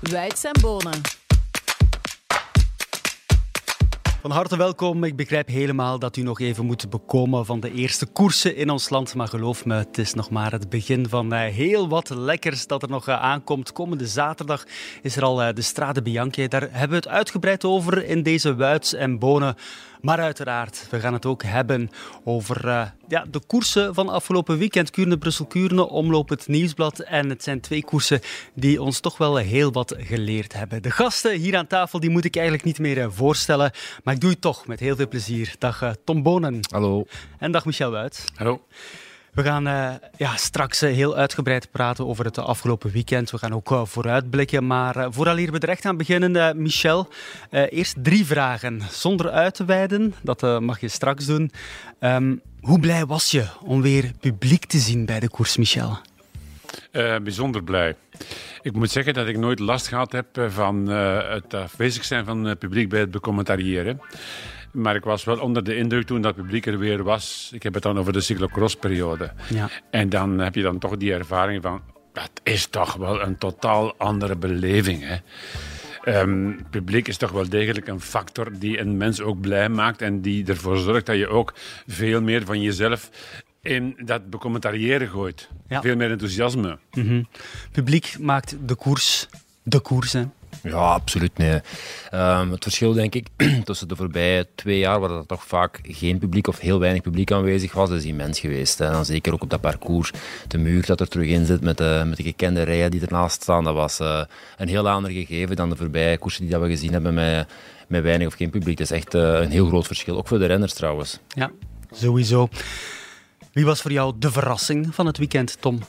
Wijd en Bonen. Van harte welkom. Ik begrijp helemaal dat u nog even moet bekomen van de eerste koersen in ons land. Maar geloof me, het is nog maar het begin van eh, heel wat lekkers dat er nog eh, aankomt. Komende zaterdag is er al eh, de Strade Bianche. Daar hebben we het uitgebreid over in deze Wuits en Bonen. Maar uiteraard, we gaan het ook hebben over uh, ja, de koersen van afgelopen weekend. Kuurne-Brussel-Kuurne, Omloop het Nieuwsblad. En het zijn twee koersen die ons toch wel heel wat geleerd hebben. De gasten hier aan tafel die moet ik eigenlijk niet meer uh, voorstellen. Maar ik doe het toch met heel veel plezier. Dag uh, Tom Bonen. Hallo. En dag Michel Wuit. Hallo. We gaan uh, ja, straks uh, heel uitgebreid praten over het afgelopen weekend. We gaan ook uh, vooruitblikken. Maar vooraleer we er echt aan beginnen, Michel, eerst drie vragen. Zonder uit te wijden, dat mag je straks doen. Um, hoe blij was je om weer publiek te zien bij de koers, Michel? bijzonder blij. Ik moet zeggen dat ik nooit last gehad heb van het afwezig zijn van het publiek bij het becommentariëren. Maar ik was wel onder de indruk toen dat publiek er weer was. Ik heb het dan over de cyclocross-periode. Ja. En dan heb je dan toch die ervaring van... Dat is toch wel een totaal andere beleving, hè. Um, publiek is toch wel degelijk een factor die een mens ook blij maakt en die ervoor zorgt dat je ook veel meer van jezelf in dat becommentariëren gooit. Ja. Veel meer enthousiasme. Mm -hmm. Publiek maakt de koers de koers, hè? Ja, absoluut. Nee. Um, het verschil, denk ik, tussen de voorbije twee jaar, waar er toch vaak geen publiek of heel weinig publiek aanwezig was, is immens geweest. En dan zeker ook op dat parcours. De muur dat er terug in zit met de, met de gekende rijen die ernaast staan, dat was uh, een heel ander gegeven dan de voorbije koersen die dat we gezien hebben met, met weinig of geen publiek. Dat is echt uh, een heel groot verschil. Ook voor de renners trouwens. Ja, sowieso. Wie was voor jou de verrassing van het weekend, Tom?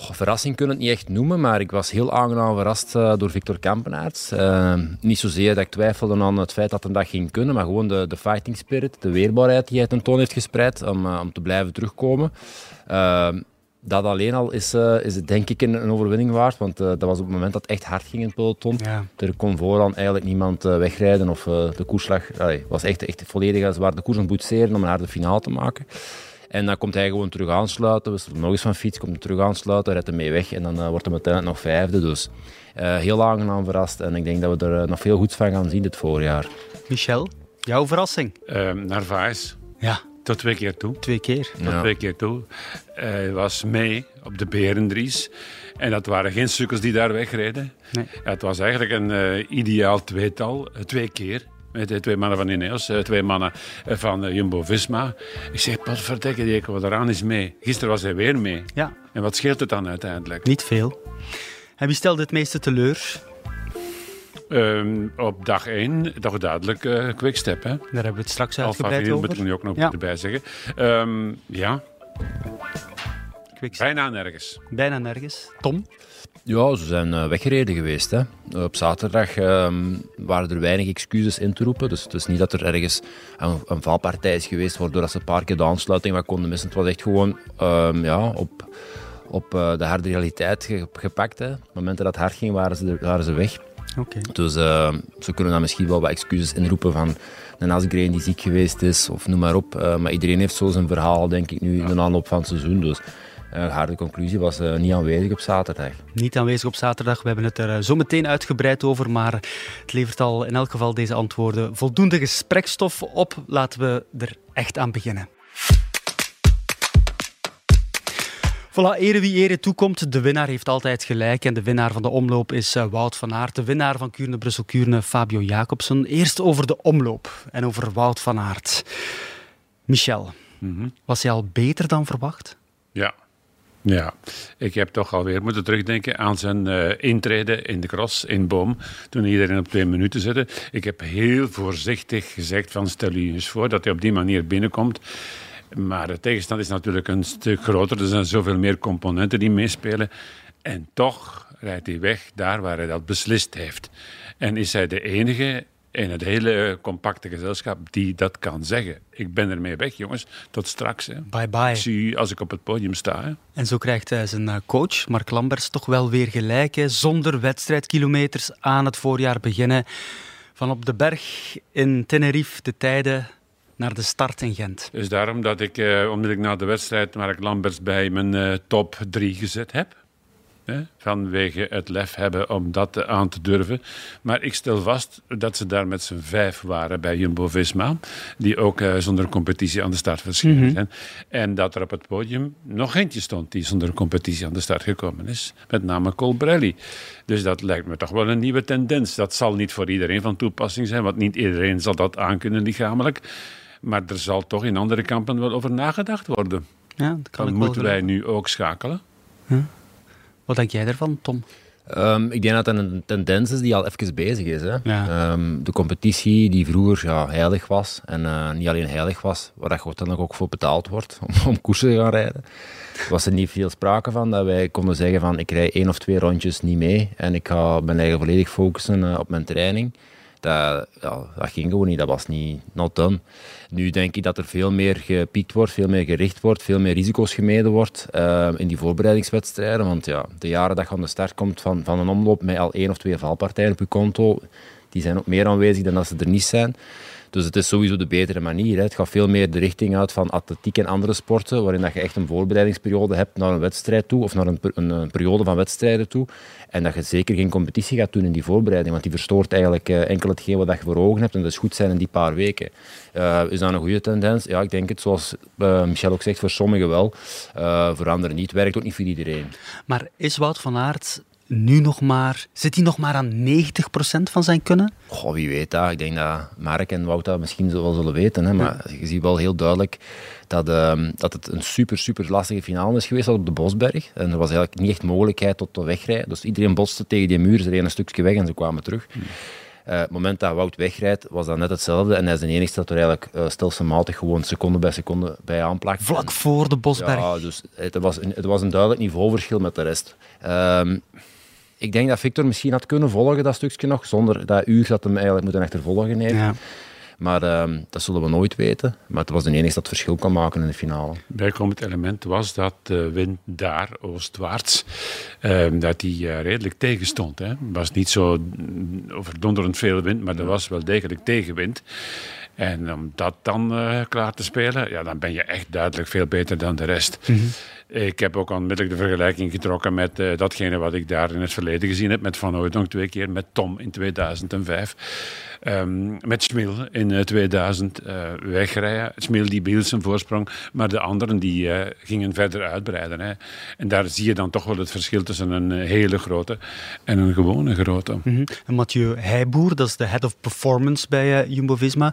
Goh, verrassing kunnen we het niet echt noemen, maar ik was heel aangenaam verrast uh, door Victor Kampenaerts. Uh, niet zozeer dat ik twijfelde aan het feit dat hij dat ging kunnen, maar gewoon de, de fighting spirit, de weerbaarheid die hij tentoon heeft gespreid om, uh, om te blijven terugkomen. dat alleen al is, is het denk ik een, een overwinning waard, want dat was op het moment dat het echt hard ging in het peloton. Ja. Er kon vooraan eigenlijk niemand wegrijden of de koerslag was echt, echt volledig, ze waren de koers aan het boetseren om een harde finale te maken. En dan komt hij gewoon terug aansluiten. We nog eens van fiets, komt hij terug aansluiten, rijdt hem mee weg. En dan uh, wordt hij uiteindelijk nog vijfde. Dus uh, heel aangenaam verrast. En ik denk dat we er uh, nog veel goeds van gaan zien dit voorjaar. Michel, jouw verrassing? Ehm, Narvaez. Ja. Tot twee keer toe. Twee keer? Tot ja. twee keer toe. Hij was mee op de Berendries. En dat waren geen sukkels die daar wegreden. Nee. Het was eigenlijk een ideaal tweetal. twee keer. De twee mannen van Ineos, eh, twee mannen eh, van eh, Jumbo-Visma. Ik zeg, potverdikke, die komen eraan is mee. Gisteren was hij weer mee. Ja. En wat scheelt het dan uiteindelijk? Niet veel. En wie stelde het meeste teleur? Um, op dag 1 toch duidelijk uh, Quickstep. Hè? Daar hebben we het straks uitgebreid over. moet ik nu ook nog ja. erbij zeggen. Um, ja. Quickstep. Bijna nergens. Bijna nergens. Tom? Ja, ze zijn uh, weggereden geweest. Hè. Op zaterdag uh, waren er weinig excuses in te roepen. Dus het is niet dat er ergens een, een valpartij is geweest waardoor ze een paar keer de aansluiting wat konden missen. Het was echt gewoon um, ja, op, op uh, de harde realiteit gepakt. Hè. Op het moment dat het hard ging, waren ze, waren ze weg. Okay. Dus uh, ze kunnen dan misschien wel wat excuses inroepen van een Asgreen die ziek geweest is, of noem maar op. Uh, maar iedereen heeft zo zijn verhaal, denk ik, nu in de aanloop van het seizoen. Dus uh, harde conclusie was uh, niet aanwezig op zaterdag. Niet aanwezig op zaterdag. We hebben het er uh, zo meteen uitgebreid over, maar het levert al in elk geval deze antwoorden voldoende gesprekstof op. Laten we er echt aan beginnen. Voilà, ere wie ere toekomt. De winnaar heeft altijd gelijk. En de winnaar van de omloop is Wout van Aert. De winnaar van Kuurne-Brussel-Kuurne, Fabio Jacobsen. Eerst over de omloop en over Wout van Aert. Michel, mm -hmm. was hij al beter dan verwacht? Ja, ja, ik heb toch alweer moeten terugdenken aan zijn uh, intrede in de cross in Boom. Toen iedereen op twee minuten zette. Ik heb heel voorzichtig gezegd van stel u eens voor dat hij op die manier binnenkomt. Maar de tegenstand is natuurlijk een stuk groter. Er zijn zoveel meer componenten die meespelen. En toch rijdt hij weg daar waar hij dat beslist heeft. En is hij de enige in het hele compacte gezelschap die dat kan zeggen. Ik ben ermee weg, jongens. Tot straks. Hè. Bye bye. Ik zie u als ik op het podium sta. Hè. En zo krijgt hij zijn eh, coach, Mark Lambers, toch wel weer gelijk. Hè. Zonder wedstrijdkilometers aan het voorjaar beginnen. Van op de berg in Tenerife de tijden naar de start in Gent. Is daarom dat ik eh, onmiddellijk na de wedstrijd Mark Lambers bij mijn uh, top 3 gezet heb? Hè, vanwege het lef hebben om dat aan te durven. Maar ik stel vast dat ze daar met z'n vijf waren bij Jumbo-Visma. Die ook uh, zonder competitie aan de start verschenen mhm. zijn. En dat er op het podium nog eentje stond die zonder competitie aan de start gekomen is. Met name Colbrelli. Dus dat lijkt me toch wel een nieuwe tendens. Dat zal niet voor iedereen van toepassing zijn, want niet iedereen zal dat aankunnen lichamelijk. Maar er zal toch in andere kampen wel over nagedacht worden. Ja, dat kan Dan moeten wij nu ook schakelen. Wat denk jij ervan, Tom? Um, ik denk dat dat een tendens is die al even bezig is. Hè. Ja. Um, de competitie die vroeger ja, heilig was, en uh, niet alleen heilig was, waar je uiteindelijk ook voor betaald wordt om, om koersen te gaan rijden, was er niet veel sprake van dat wij konden zeggen van ik rij één of twee rondjes niet mee en ik ga mijn eigen volledig focussen uh, op mijn training. Dat, ja, dat ging gewoon niet, dat was niet not done. Nu denk ik dat er veel meer gepiekt wordt, veel meer gericht wordt, veel meer risico's gemeden wordt uh, in die voorbereidingswedstrijden. Want ja, de jaren dat je aan de start komt van, van een omloop met al één of twee valpartijen op je konto, die zijn ook meer aanwezig dan dat ze er niet zijn. Dus het is sowieso de betere manier. Hè. Het gaat veel meer de richting uit van atletiek en andere sporten, waarin dat je echt een voorbereidingsperiode hebt naar een wedstrijd toe, of naar een, een, periode van wedstrijden toe. En dat je zeker geen competitie gaat doen in die voorbereiding, want die verstoort eigenlijk uh, enkel hetgeen wat je voor ogen hebt. En dat is goed zijn in die paar weken. Uh, is dat een goede tendens? Ja, ik denk het, zoals uh, Michel ook zegt, voor sommigen wel. voor anderen niet. Werkt ook niet voor iedereen. Maar is Wout van Aert nu nog maar... Zit hij nog maar aan 90% van zijn kunnen? Goh, wie weet dat. Ik denk dat Mark en Wout dat misschien wel zullen weten. Hè. Maar je ziet wel heel duidelijk dat, uh, dat het een super, super lastige finale is geweest op de Bosberg. En er was eigenlijk niet echt mogelijkheid tot de wegrijden. Dus iedereen botste tegen die muur, ze reden een stukje weg en ze kwamen terug. Hmm. Uh, het moment dat Wout wegrijdt, was dat net hetzelfde. En hij is de enige dat er eigenlijk uh, stelselmatig gewoon seconde bij seconde bij aanplakt. Vlak voor de Bosberg. Ja, dus het was, een, het was een duidelijk niveauverschil met de rest. Uh, ik denk dat Victor misschien had kunnen volgen, dat stukje nog, zonder dat uur dat hem eigenlijk moeten achtervolgen heeft. Ja. Maar uh, dat zullen we nooit weten. Maar het was de enige dat verschil kan maken in de finale. Bijkomend element was dat de wind daar, oostwaarts, uh, dat die uh, redelijk tegenstond. Het was niet zo overdonderend veel wind, maar er was wel degelijk tegenwind. En om dat dan uh, klaar te spelen, ja, dan ben je echt duidelijk veel beter dan de rest. Mm -hmm. Ik heb ook onmiddellijk de vergelijking getrokken met uh, datgene wat ik daar in het verleden gezien heb. Met Van Hooydonk twee keer, met Tom in 2005. Um, met Schmil in 2000 uh, uh, wegrijden. Schmil die behield zijn voorsprong, maar de anderen die gingen verder uitbreiden. Hè. En daar zie je dan toch wel het verschil tussen een hele grote en een gewone grote. -hmm. En Mathieu Heijboer, dat is de head of performance bij Jumbo-Visma,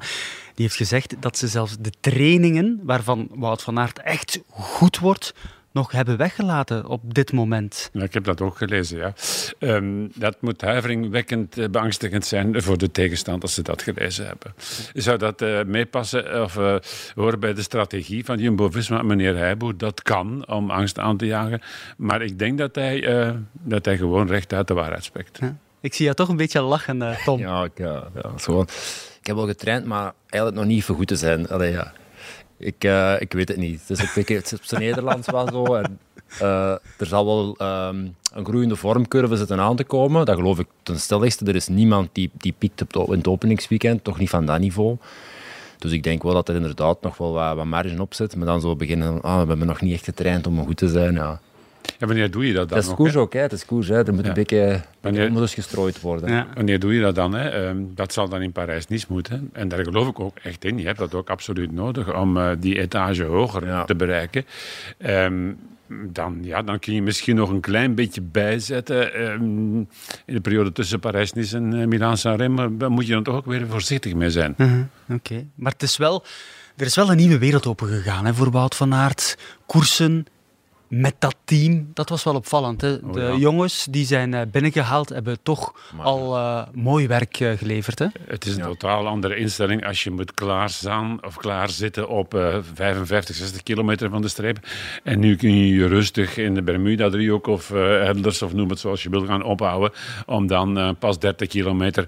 die heeft gezegd dat ze zelfs de trainingen waarvan Wout van Aert echt goed wordt, nog hebben weggelaten op dit moment. Ja, ik heb dat ook gelezen, ja. Um, dat moet huiveringwekkend uh, beangstigend zijn voor de tegenstand als ze dat gelezen hebben. Zou dat uh, meepassen of uh, horen bij de strategie van Jumbo-Visma, meneer Heijboer? Dat kan, om angst aan te jagen. Maar ik denk dat hij, dat hij gewoon recht uit de waarheid spreekt. Ja. Ik zie jou toch een beetje lachen, Tom. Ja, ik, ja, ja, gewoon. ik heb wel getraind, maar eigenlijk nog niet voor goed te zijn. Allee, ja. Ik, uh, ik weet het niet. Dus ik, het op zijn Nederlands wel zo. En, uh, er zal wel um, een groeiende vormcurve zitten aan te komen. Dat geloof ik ten stelligste. Er is niemand die, die piekt op in het openingsweekend. Toch niet van dat niveau. Dus ik denk wel dat er inderdaad nog wel wat, wat marge op zit. Maar dan zo beginnen, ah, we hebben nog niet echt getraind om goed te zijn. Ja. Ja, wanneer doe je dat dan? Dat is koers ook, hè? Het is koers, hè? Er moet een beetje wanneer, moet dus gestrooid worden. Ja. Wanneer doe je dat dan? Hè? Um, dat zal dan in Parijs-Nice moeten. En daar geloof ik ook echt in. Je hebt dat ook absoluut nodig om uh, die etage hoger ja. te bereiken. Um, dan, ja, dan kun je misschien nog een klein beetje bijzetten. Um, in de periode tussen Parijs-Nice en uh, Milaan-San Daar moet je dan toch ook weer voorzichtig mee zijn. Uh -huh. Oké, okay. maar het is wel... Er is wel een nieuwe wereld opengegaan hè, voor Wout van Aert. Koersen met dat team, dat was wel opvallend. Hè? Oh, de jongens die zijn eh, binnengehaald hebben toch al uh, mooi werk uh, geleverd. Hè? Het is een totaal andere instelling als je moet klaarstaan of klaarzitten op uh, 55, 60 kilometer van de streep. En nu kun je je rustig in de Bermuda-driehoek of Elders of noem het zoals je wil gaan ophouden. Om dan pas 30 kilometer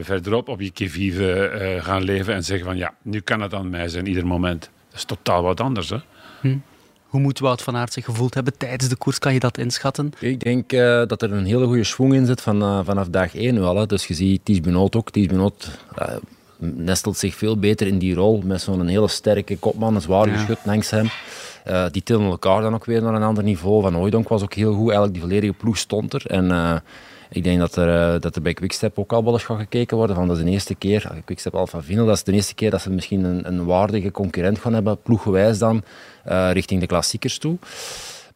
verderop op je kivive gaan leven en zeggen van ja, nu kan het aan mij zijn, ieder moment. Dat is totaal wat anders. Hè? Hm. Hoe moet Wout van Aert zich gevoeld hebben tijdens de koers? Kan je dat inschatten? Ik denk uh, dat er een hele goede schwung in zit van, uh, vanaf dag 1 nu al. Hè. Dus je ziet Ties Benoot ook. Ties Benoot uh, nestelt zich veel beter in die rol met zo'n hele sterke kopman, een zwaar geschut langs hem. Die tillen elkaar dan ook weer naar een ander niveau. Van Hooydonk was ook heel goed. Eigenlijk die volledige ploeg stond er. En ik denk dat er, uh, dat er bij Quickstep ook al wel eens gaat gekeken worden. Van, dat is de eerste keer, Quickstep Alpha Vinyl, dat is de eerste keer dat ze misschien een, een waardige concurrent gaan hebben, ploeggewijs dan, richting de klassiekers toe.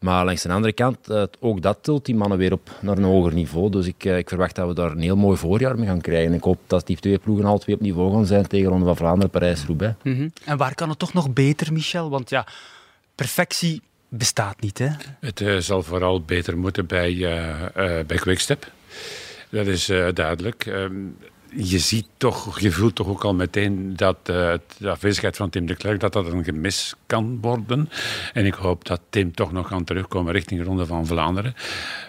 Maar langs de andere kant, ook dat tilt die mannen weer op naar een hoger niveau. Dus ik, ik verwacht dat we daar een heel mooi voorjaar mee gaan krijgen. Ik hoop dat die twee ploegen al twee op niveau gaan zijn tegen Ronde van Vlaanderen, Parijs-Roubaix. Mm -hmm. En waar kan het toch nog beter, Michel? Want ja, perfectie bestaat niet. Hè? Het uh, zal vooral beter moeten bij, uh, uh, bij Quickstep. Dat is duidelijk. Um, je ziet toch, je voelt toch ook al meteen dat uh, de afwezigheid van Tim de Klerk dat dat een gemis kan worden. En ik hoop dat Tim toch nog kan terugkomen richting de Ronde van Vlaanderen.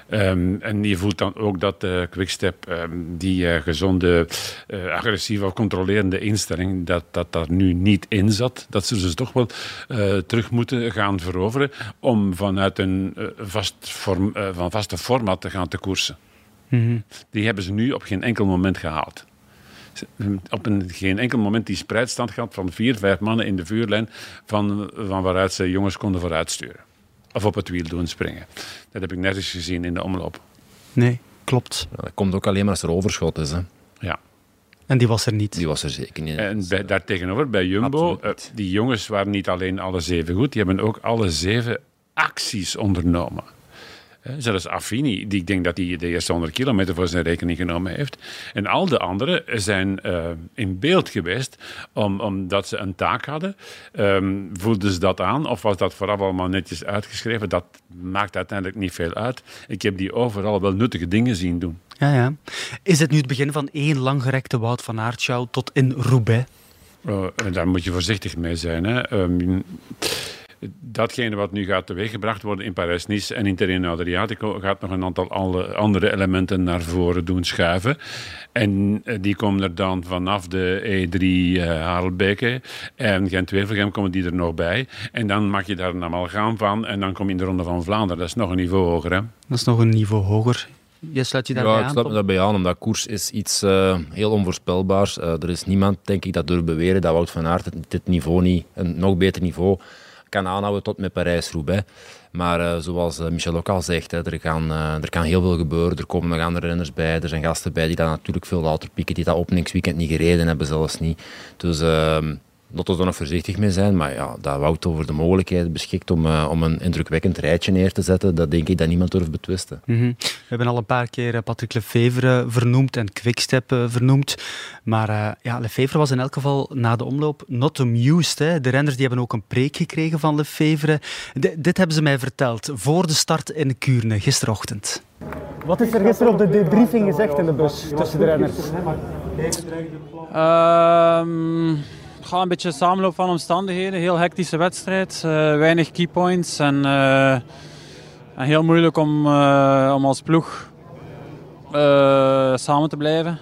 Um, en je voelt dan ook dat uh, Quickstep, um, die gezonde, agressieve of controlerende instelling, dat dat daar nu niet in zat. Dat ze dus toch wel terug moeten gaan veroveren om vanuit een vast van vaste format te gaan te koersen. Mm -hmm. Die hebben ze nu op geen enkel moment gehaald op een, geen enkel moment die spreidstand gehad van vier, vijf mannen in de vuurlijn van, van waaruit ze jongens konden vooruitsturen. Of op het wiel doen springen. Dat heb ik nergens gezien in de omloop. Nee, klopt. Ja, dat komt ook alleen maar als er overschot is. Hè? Ja. En die was er niet? Die was er zeker niet. En bij, daartegenover, bij Jumbo, uh, die jongens waren niet alleen alle zeven goed, die hebben ook alle zeven acties ondernomen. Zelfs Affini, die ik denk dat hij de eerste 100 kilometer voor zijn rekening genomen heeft. En al de anderen zijn uh, in beeld geweest om, omdat ze een taak hadden. Um, voelden ze dat aan of was dat vooral allemaal netjes uitgeschreven? Dat maakt uiteindelijk niet veel uit. Ik heb die overal wel nuttige dingen zien doen. Ja, ja. Is het nu het begin van één langgerekte Wout van Aert tot in Roubaix? Uh, daar moet je voorzichtig mee zijn. Hè. Um, datgene wat nu gaat teweeggebracht worden in Parijs-Nice en in Terreno Adriatico gaat nog een aantal andere elementen naar voren doen schuiven. En eh, die komen er dan vanaf de E3 uh, Harelbeke en Gent-Wevelgem komen die er nog bij. En dan maak je daar een amalgaam van en dan kom je in de Ronde van Vlaanderen. Dat is nog een niveau hoger. Hè? Dat is nog een niveau hoger. Je sluit je daarbij ja, aan? ik sluit me daarbij aan, omdat koers is iets uh, heel onvoorspelbaars. Uh, er is niemand, denk ik, dat durft beweren dat Wout van Aert dit niveau niet, een nog beter niveau kan aanhouden tot met Parijs-Roubaix. Maar uh, zoals uh, Michel ook al zegt, hè, er, gaan, uh, er kan heel veel gebeuren. Er komen nog andere renners bij. Er zijn gasten bij die dat natuurlijk veel later pieken, die dat openingsweekend niet gereden hebben, zelfs niet. Dus ehm, laten we er nog voorzichtig mee zijn. Maar ja, dat Wout over de mogelijkheid beschikt om, uh, om een indrukwekkend rijtje neer te zetten, dat denk ik dat niemand durft betwisten. Mm -hmm. We hebben al een paar keer Patrick Lefevre vernoemd en Quickstep uh, vernoemd. Maar uh, ja, Lefevre was in elk geval na de omloop not amused. Hè. De renners die hebben ook een preek gekregen van Lefevre. D dit hebben ze mij verteld voor de start in Kuurne, gisterochtend. Wat is er gisteren op de debriefing gezegd in de bus tussen de renners? Um... Ga een beetje samenloop van omstandigheden. Heel hectische wedstrijd, uh, weinig keypoints en, uh, en heel moeilijk om, uh, om als ploeg samen te blijven.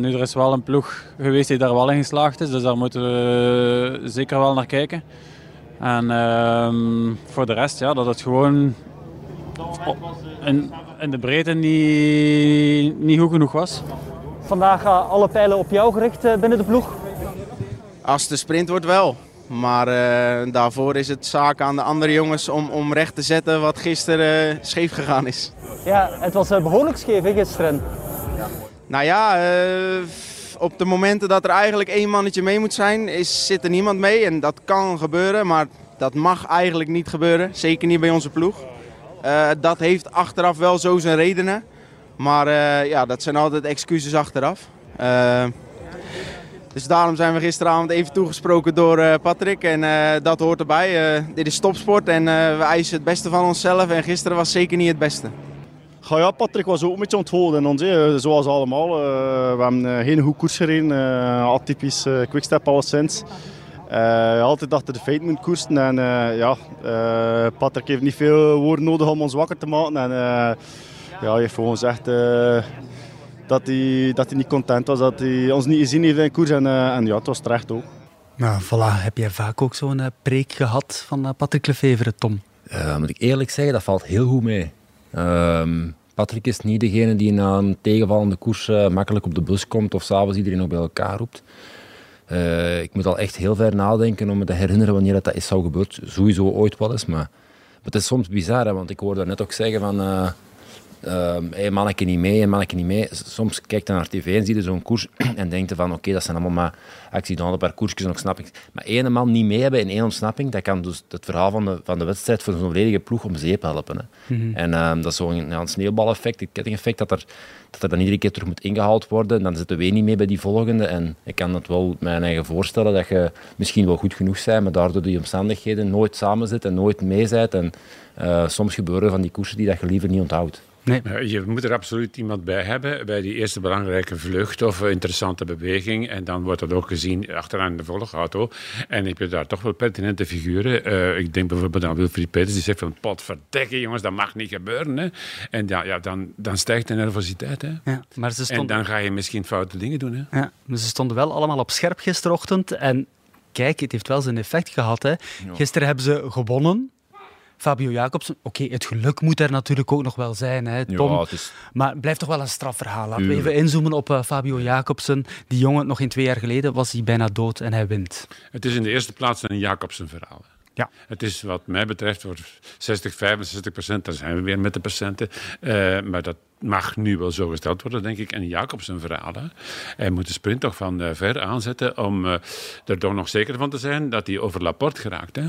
nu er is wel een ploeg geweest die daar wel in geslaagd is, dus daar moeten we zeker wel naar kijken. En ehm, voor de rest, ja, dat het gewoon in, in de breedte niet, niet goed genoeg was. Vandaag gaan alle pijlen op jou gericht binnen de ploeg? Als de sprint wordt wel. Maar uh, daarvoor is het zaak aan de andere jongens om, om recht te zetten wat gisteren uh, scheef gegaan is. Ja, het was uh, behoorlijk scheef hè, gisteren. Ja. Nou ja, op de momenten dat er eigenlijk één mannetje mee moet zijn, is, zit er niemand mee. En dat kan gebeuren, maar dat mag eigenlijk niet gebeuren. Zeker niet bij onze ploeg. dat heeft achteraf wel zo zijn redenen. Maar ja, dat zijn altijd excuses achteraf. Dus daarom zijn we gisteravond even toegesproken door uh, Patrick. En uh, dat hoort erbij. Uh, dit is topsport en we eisen het beste van onszelf. En gisteren was zeker niet het beste. Ja, ja Patrick was ook een beetje onthouden. Zoals allemaal. we hebben geen goed koers gereden. atypisch quickstep alleszins. altijd achter de feiten moeten koersen. En ja, Patrick heeft niet veel woorden nodig om ons wakker te maken. En ja, hij heeft gewoon gezegd dat hij, dat hij niet content was, dat hij ons niet gezien heeft in koers. En, uh, en ja, het was terecht ook. Nou, voilà. Heb jij vaak ook zo'n uh, preek gehad van uh, Patrick Lefevre, Tom? moet ik eerlijk zeggen, dat valt heel goed mee. Ehm, Patrick is niet degene die na een tegenvallende koers makkelijk op de bus komt of s'avonds iedereen nog bij elkaar roept. Uh, ik moet al echt heel ver nadenken om me te herinneren wanneer dat, dat is zou gebeurd. Sowieso ooit wel eens, maar, maar het is soms bizar, hè, want ik hoorde net ook zeggen van... Uh, uh, hey, manneke niet mee, en manneke niet mee. Soms kijkt je naar tv en zie je zo'n koers en denkt van oké, okay, dat zijn allemaal maar accidenten, een paar koersjes en ontsnapping. Maar één man niet mee hebben in één ontsnapping, dat kan dus het verhaal van de, van de wedstrijd voor zo'n volledige ploeg om zeep helpen. Hè. Mm -hmm. En um, dat is zo'n ja, sneeuwbaleffect, een kettingeffect, dat er, dat er dan iedere keer terug moet ingehaald worden. En dan zitten we niet mee bij die volgende. En ik kan het wel mijn eigen voorstellen dat je misschien wel goed genoeg bent, maar daardoor die omstandigheden nooit samen zit en nooit mee bent. En uh, soms gebeuren van die koersen die dat je liever niet onthoudt. Nee. Je moet er absoluut iemand bij hebben bij die eerste belangrijke vlucht of interessante beweging. En dan wordt dat ook gezien achteraan in de volgauto. En heb je daar toch wel pertinente figuren. Uh, ik denk bijvoorbeeld aan Wilfried Peters, die zegt van potverdekken jongens, dat mag niet gebeuren. Hè. En ja, ja, dan, dan stijgt de nervositeit. Hè. Ja, maar ze stond... En dan ga je misschien foute dingen doen. Hè. Ja, maar ze stonden wel allemaal op scherp gisterochtend. En kijk, het heeft wel zijn effect gehad. Hè. Gisteren hebben ze gewonnen. Fabio Jacobsen, oké, okay, het geluk moet er natuurlijk ook nog wel zijn, hè, Tom. Ja, is... Maar het blijft toch wel een strafverhaal. Laten we even inzoomen op uh, Fabio Jacobsen. Die jongen, nog in twee jaar geleden, was hij bijna dood en hij wint. Het is in de eerste plaats een Jacobsen-verhaal. Ja. Het is wat mij betreft voor 60, 65 procent, daar zijn we weer met de procenten. Uh, maar dat mag nu wel zo gesteld worden, denk ik. En Jacobsen verhaal. Hè. Hij moet de sprint toch van uh, ver aanzetten om uh, er toch nog zeker van te zijn dat hij over Laporte geraakt. Hè.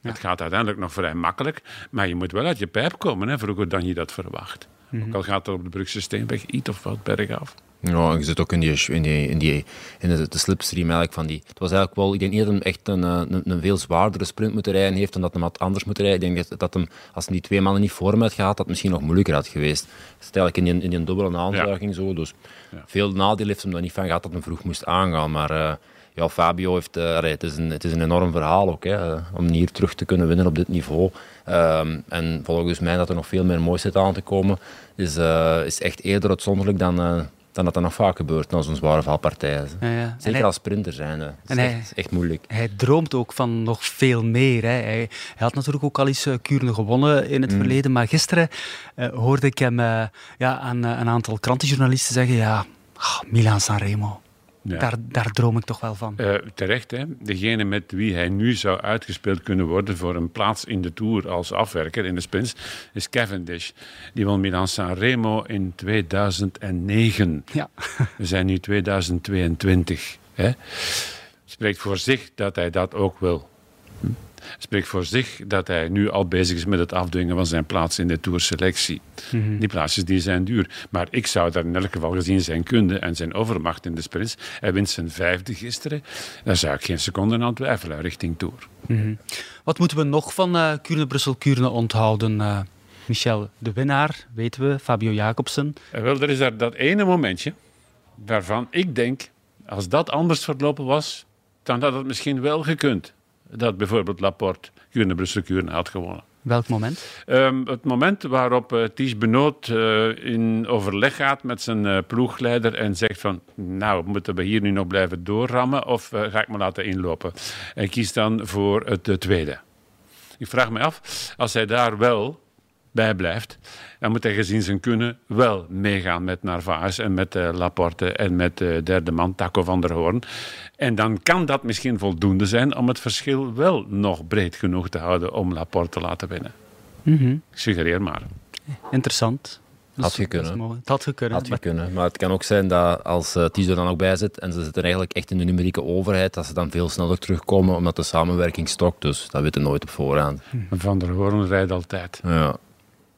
Ja. Het gaat uiteindelijk nog vrij makkelijk, maar je moet wel uit je pijp komen, hè, vroeger dan je dat verwacht. Mm -hmm. Ook al gaat het op de Brugse Steenweg iets of wat bergaf. Ja, je zit ook in, die, in, die, in, die, in de, de slipstream eigenlijk van die. Het was eigenlijk wel, ik denk niet dat hij echt een, een, een, veel zwaardere sprint moeten rijden heeft dan dat hij wat anders moet rijden. Ik denk dat, dat hem, als hij die twee mannen niet voor hem had gehad, dat het misschien nog moeilijker had geweest. Het is eigenlijk in die, in die dubbele aanzuiging ja. zo. Dus ja. veel nadeel heeft hem er niet van gehad dat hij vroeg moest aangaan. Maar uh, ja, Fabio heeft, uh, het, is een, het is een enorm verhaal ook, hè, om hier terug te kunnen winnen op dit niveau. Um, en volgens mij dat er nog veel meer moois zit aan te komen, is, uh, is echt eerder uitzonderlijk dan, uh, dan dat dat nog vaak gebeurt na zo'n zware valpartij. Ja, ja. Zeker hij, als sprinter zijn. Dat is, en echt, hij, echt moeilijk. Hij droomt ook van nog veel meer. Hè. Hij, hij, had natuurlijk ook al eens uh, Kuurne gewonnen in het mm. verleden, maar gisteren hoorde ik hem ja, aan een aantal krantenjournalisten zeggen, ja, oh, Milan Sanremo. Ja. Daar, daar, droom ik toch wel van. Uh, terecht, hè? Degene met wie hij nu zou uitgespeeld kunnen worden voor een plaats in de Tour als afwerker in de sprints, is Cavendish. Die won Milan Sanremo in 2009. Ja. We zijn nu 2022. Hè? Spreekt voor zich dat hij dat ook wil. Hm? Spreekt voor zich dat hij nu al bezig is met het afdwingen van zijn plaats in de tourselectie. Mm -hmm. Die plaatsjes die zijn duur. Maar ik zou daar in elk geval gezien zijn kunde en zijn overmacht in de sprints. Hij wint zijn vijfde gisteren. Daar zou ik geen seconde aan twijfelen richting Tour. Mm -hmm. Wat moeten we nog van uh, Kuurne-Brussel-Kuurne onthouden? Uh, Michel, de winnaar, weten we, Fabio Jacobsen. Uh, wel, er is daar dat ene momentje waarvan ik denk, als dat anders verlopen was, dan had het misschien wel gekund dat bijvoorbeeld Laporte Kuurne Brussel Kuurne had gewonnen. Welk moment? Um, het moment waarop uh, Ties Benoot uh, in overleg gaat met zijn uh, ploegleider en zegt van nou, moeten we hier nu nog blijven doorrammen of ga ik me laten inlopen? En kiest dan voor het tweede. Ik vraag me af, als hij daar wel bij blijft, dan moet hij gezien zijn kunnen wel meegaan met Narvaez en met uh, Laporte en met de derde man, Taco van der Hoorn. En dan kan dat misschien voldoende zijn om het verschil wel nog breed genoeg te houden om Laporte te laten winnen. Mm -hmm. Ik suggereer maar. Interessant. Had je kunnen. Het had gekund. Had je kunnen. Maar het kan ook zijn dat als uh, Tizo dan ook bij zit en ze zitten eigenlijk echt in de numerieke overheid, dat ze dan veel sneller terugkomen omdat de samenwerking stokt. Dus dat weten nooit op voorhand. Van der Hoorn rijdt altijd. Ja.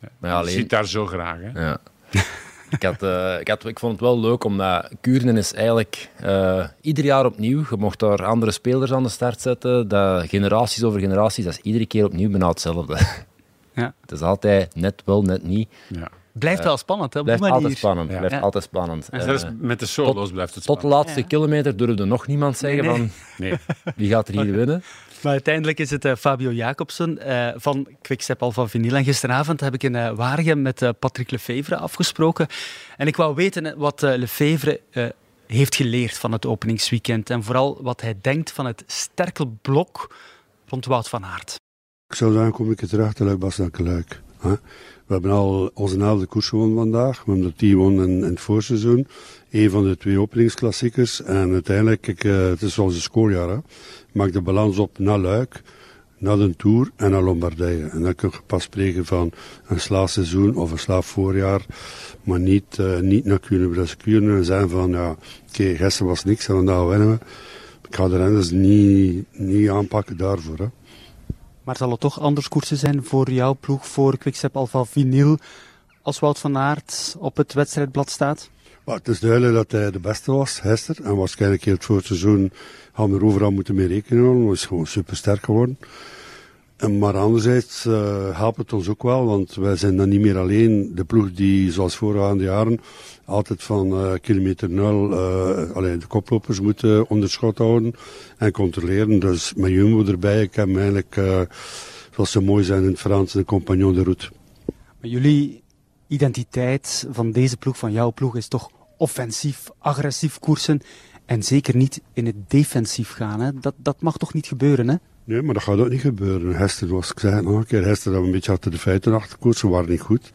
Ja. Maar ja, alleen... ziet daar zo graag. Hè? Ja. ik, had, uh, ik, had, ik vond het wel leuk, omdat Kuurne is eigenlijk uh, ieder jaar opnieuw. Je mocht daar andere spelers aan de start zetten. Dat, generaties over generaties, dat is iedere keer opnieuw bijna hetzelfde. Ja. Het is altijd net wel, net niet. Ja. Blijft wel spannend, hè? Blijft altijd spannend. Ja. Blijft Ja. altijd spannend. En zelfs Eh, met de solo's tot- blijft het tot de spannend. laatste Ja. kilometer durfde nog niemand zeggen Nee, nee. van Nee. wie gaat er hier winnen. Maar uiteindelijk is het eh, Fabio Jacobsen eh, van Quickstep Alpha Vinyl. En gisteravond heb ik in uh, Waregem met eh, Patrick Lefevre afgesproken. En ik wou weten eh, wat eh, Lefevre eh, heeft geleerd van het openingsweekend. En vooral wat hij denkt van het sterke blok rond Wout van Aert. Ik zou zeggen, kom ik het gelijk was dat gelijk. Hè. We hebben al onze elfde koers gewonnen vandaag. We hebben er tien gewonnen in, in het voorseizoen. Een van de twee openingsklassiekers. En uiteindelijk, uh, het is onze scorejaar. Hè. Maak de balans op naar Luik, naar de Tour en naar Lombardije. En dan kun je pas spreken van een slaafseizoen of een slaafvoorjaar. Maar niet, uh, niet naar Kuurne. Dus Kuurne zijn van, ja, oké, okay, gisteren was niks en vandaag winnen we. Ik ga de renners niet, niet aanpakken daarvoor. Hè. Maar zal het toch anders koersen zijn voor jouw ploeg, voor Quickstep Alpha Vinyl, als Wout van Aert op het wedstrijdblad staat? Maar het is duidelijk dat hij de beste was, Hester. En waarschijnlijk heel het voorseizoen gaan we er overal moeten mee rekenen. Hij is gewoon super sterk geworden. En maar anderzijds uh, helpt het ons ook wel, want wij zijn dan niet meer alleen de ploeg die, zoals voorgaande jaren, altijd van uh, kilometer nul uh, alleen de koplopers moeten onderschot houden en controleren. Dus met Jumbo erbij, ik heb eigenlijk, zoals ze mooi zijn in het Frans, een compagnon de route. Maar jullie identiteit van deze ploeg, van jouw ploeg, is toch offensief, agressief koersen en zeker niet in het defensief gaan. Hè? Dat, dat mag toch niet gebeuren, hè? Nee, maar dat gaat ook niet gebeuren. Hester, was ik zei nog een keer, Hester dat we een beetje achter de feiten achter koersen, waren niet goed.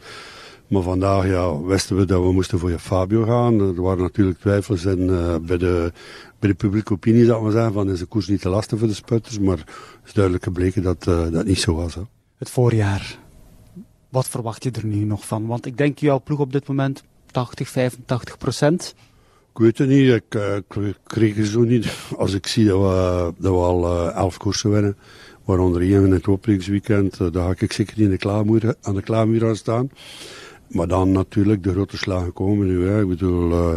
Maar vandaag ja, wisten we dat we moesten voor je Fabio gaan. Er waren natuurlijk twijfels in, uh, bij, de, bij de publieke opinie, dat we zeggen, van is de koers niet te lastig voor de sputters. Maar het is duidelijk gebleken dat uh, dat niet zo was. Hè. Het voorjaar, wat verwacht je er nu nog van? Want ik denk jouw ploeg op dit moment 80, 85 procent. Ik weet het niet, ik, ik kreeg het zo niet. Als ik zie dat we, dat we al elf koersen winnen, waaronder één in het openingsweekend, dan ga ik zeker niet de klaarmuur, aan de klaarmuur aan staan. Maar dan natuurlijk de grote slagen komen nu. Hè. Ik bedoel, uh,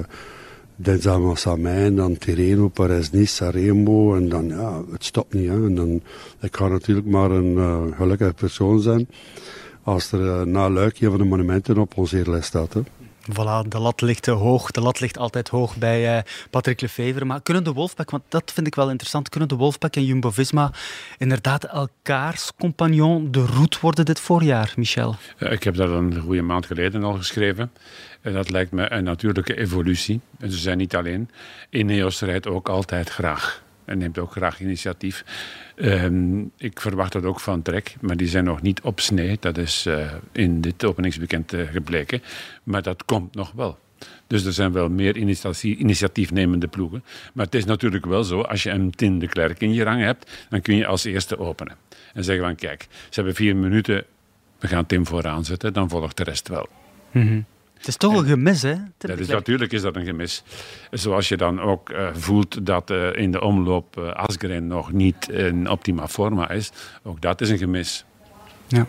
dinsdag Massamijn, dan Tirreno, Parijs-Nice, Sanremo. En dan, ja, het stopt niet. En dan, ik ga natuurlijk maar een gelukkige persoon zijn als er na Luik een van de monumenten op onze eerlijst staat. Hè. Voilà, de lat ligt hoog. De lat ligt altijd hoog bij uh, Patrick Lefevre. Maar kunnen de Wolfpack, want dat vind ik wel interessant, kunnen de Wolfpack en Jumbo-Visma inderdaad elkaars compagnon de route worden dit voorjaar, Michel? Ik heb dat een goede maand geleden al geschreven. En dat lijkt me een natuurlijke evolutie. En ze zijn niet alleen. Ineos rijdt ook altijd graag en neemt ook graag initiatief. Um, ik verwacht dat ook van Trek, maar die zijn nog niet op snee. Dat is uh, in dit openingsweekend uh, gebleken. Maar dat komt nog wel. Dus er zijn wel meer initiatief, initiatiefnemende ploegen. Maar het is natuurlijk wel zo, als je een Tim de Klerk in je rang hebt, dan kun je als eerste openen. En zeggen van, kijk, ze hebben vier minuten, we gaan Tim vooraan zetten, dan volgt de rest wel. Mm. Het is toch een gemis, hè? Ja, dus natuurlijk is dat een gemis. Zoals je dan ook uh, voelt dat uh, in de omloop uh, Asgreen nog niet in optima forma is. Ook dat is een gemis. Ja.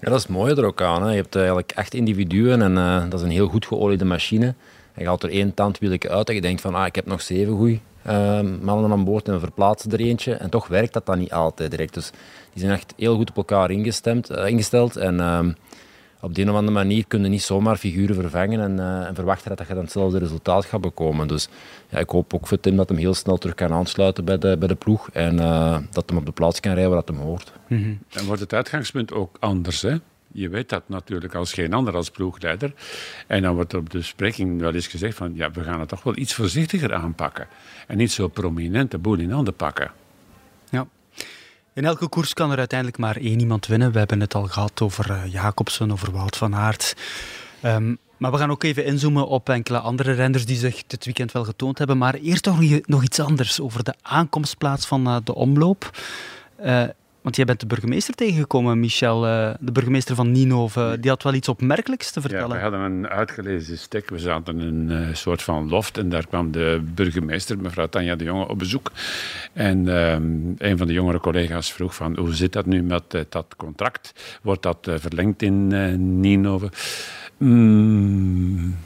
Ja, dat is het mooie er ook aan. Hè. Je hebt eigenlijk acht individuen en uh, dat is een heel goed geoliede machine. Je haalt er één tandwielje uit en je denkt van ah, ik heb nog zeven goeie uh, mannen aan boord en verplaatsen er eentje. En toch werkt dat dan niet altijd direct. Dus die zijn echt heel goed op elkaar ingestemd, uh, ingesteld. En uh, op de een of andere manier kun je niet zomaar figuren vervangen en, uh, en verwachten dat je dan hetzelfde resultaat gaat bekomen. Dus ja, ik hoop ook voor Tim dat hem heel snel terug kan aansluiten bij de, bij de ploeg en uh, dat hem op de plaats kan rijden waar dat hem hoort. -hmm. Dan wordt het uitgangspunt ook anders. Hè? Je weet dat natuurlijk als geen ander als ploegleider. En dan wordt op de bespreking wel eens gezegd van ja, we gaan het toch wel iets voorzichtiger aanpakken. En niet zo prominent de boel in handen pakken. In elke koers kan er uiteindelijk maar één iemand winnen. We hebben het al gehad over uh, Jacobsen, over Wout van Aert. Um, maar we gaan ook even inzoomen op enkele andere renners die zich dit weekend wel getoond hebben. Maar eerst toch nog iets anders over de aankomstplaats van uh, de omloop. Uh, want jij bent de burgemeester tegengekomen, Michel, uh, de burgemeester van Ninove. Die had wel iets opmerkelijks te vertellen. Ja, we hadden een uitgelezen stek. We zaten in een uh, soort van loft en daar kwam de burgemeester, mevrouw Tanja de Jonge, op bezoek. En uh, een van de jongere collega's vroeg van, hoe zit dat nu met uh, dat contract? Wordt dat verlengd in Ninove? Mm,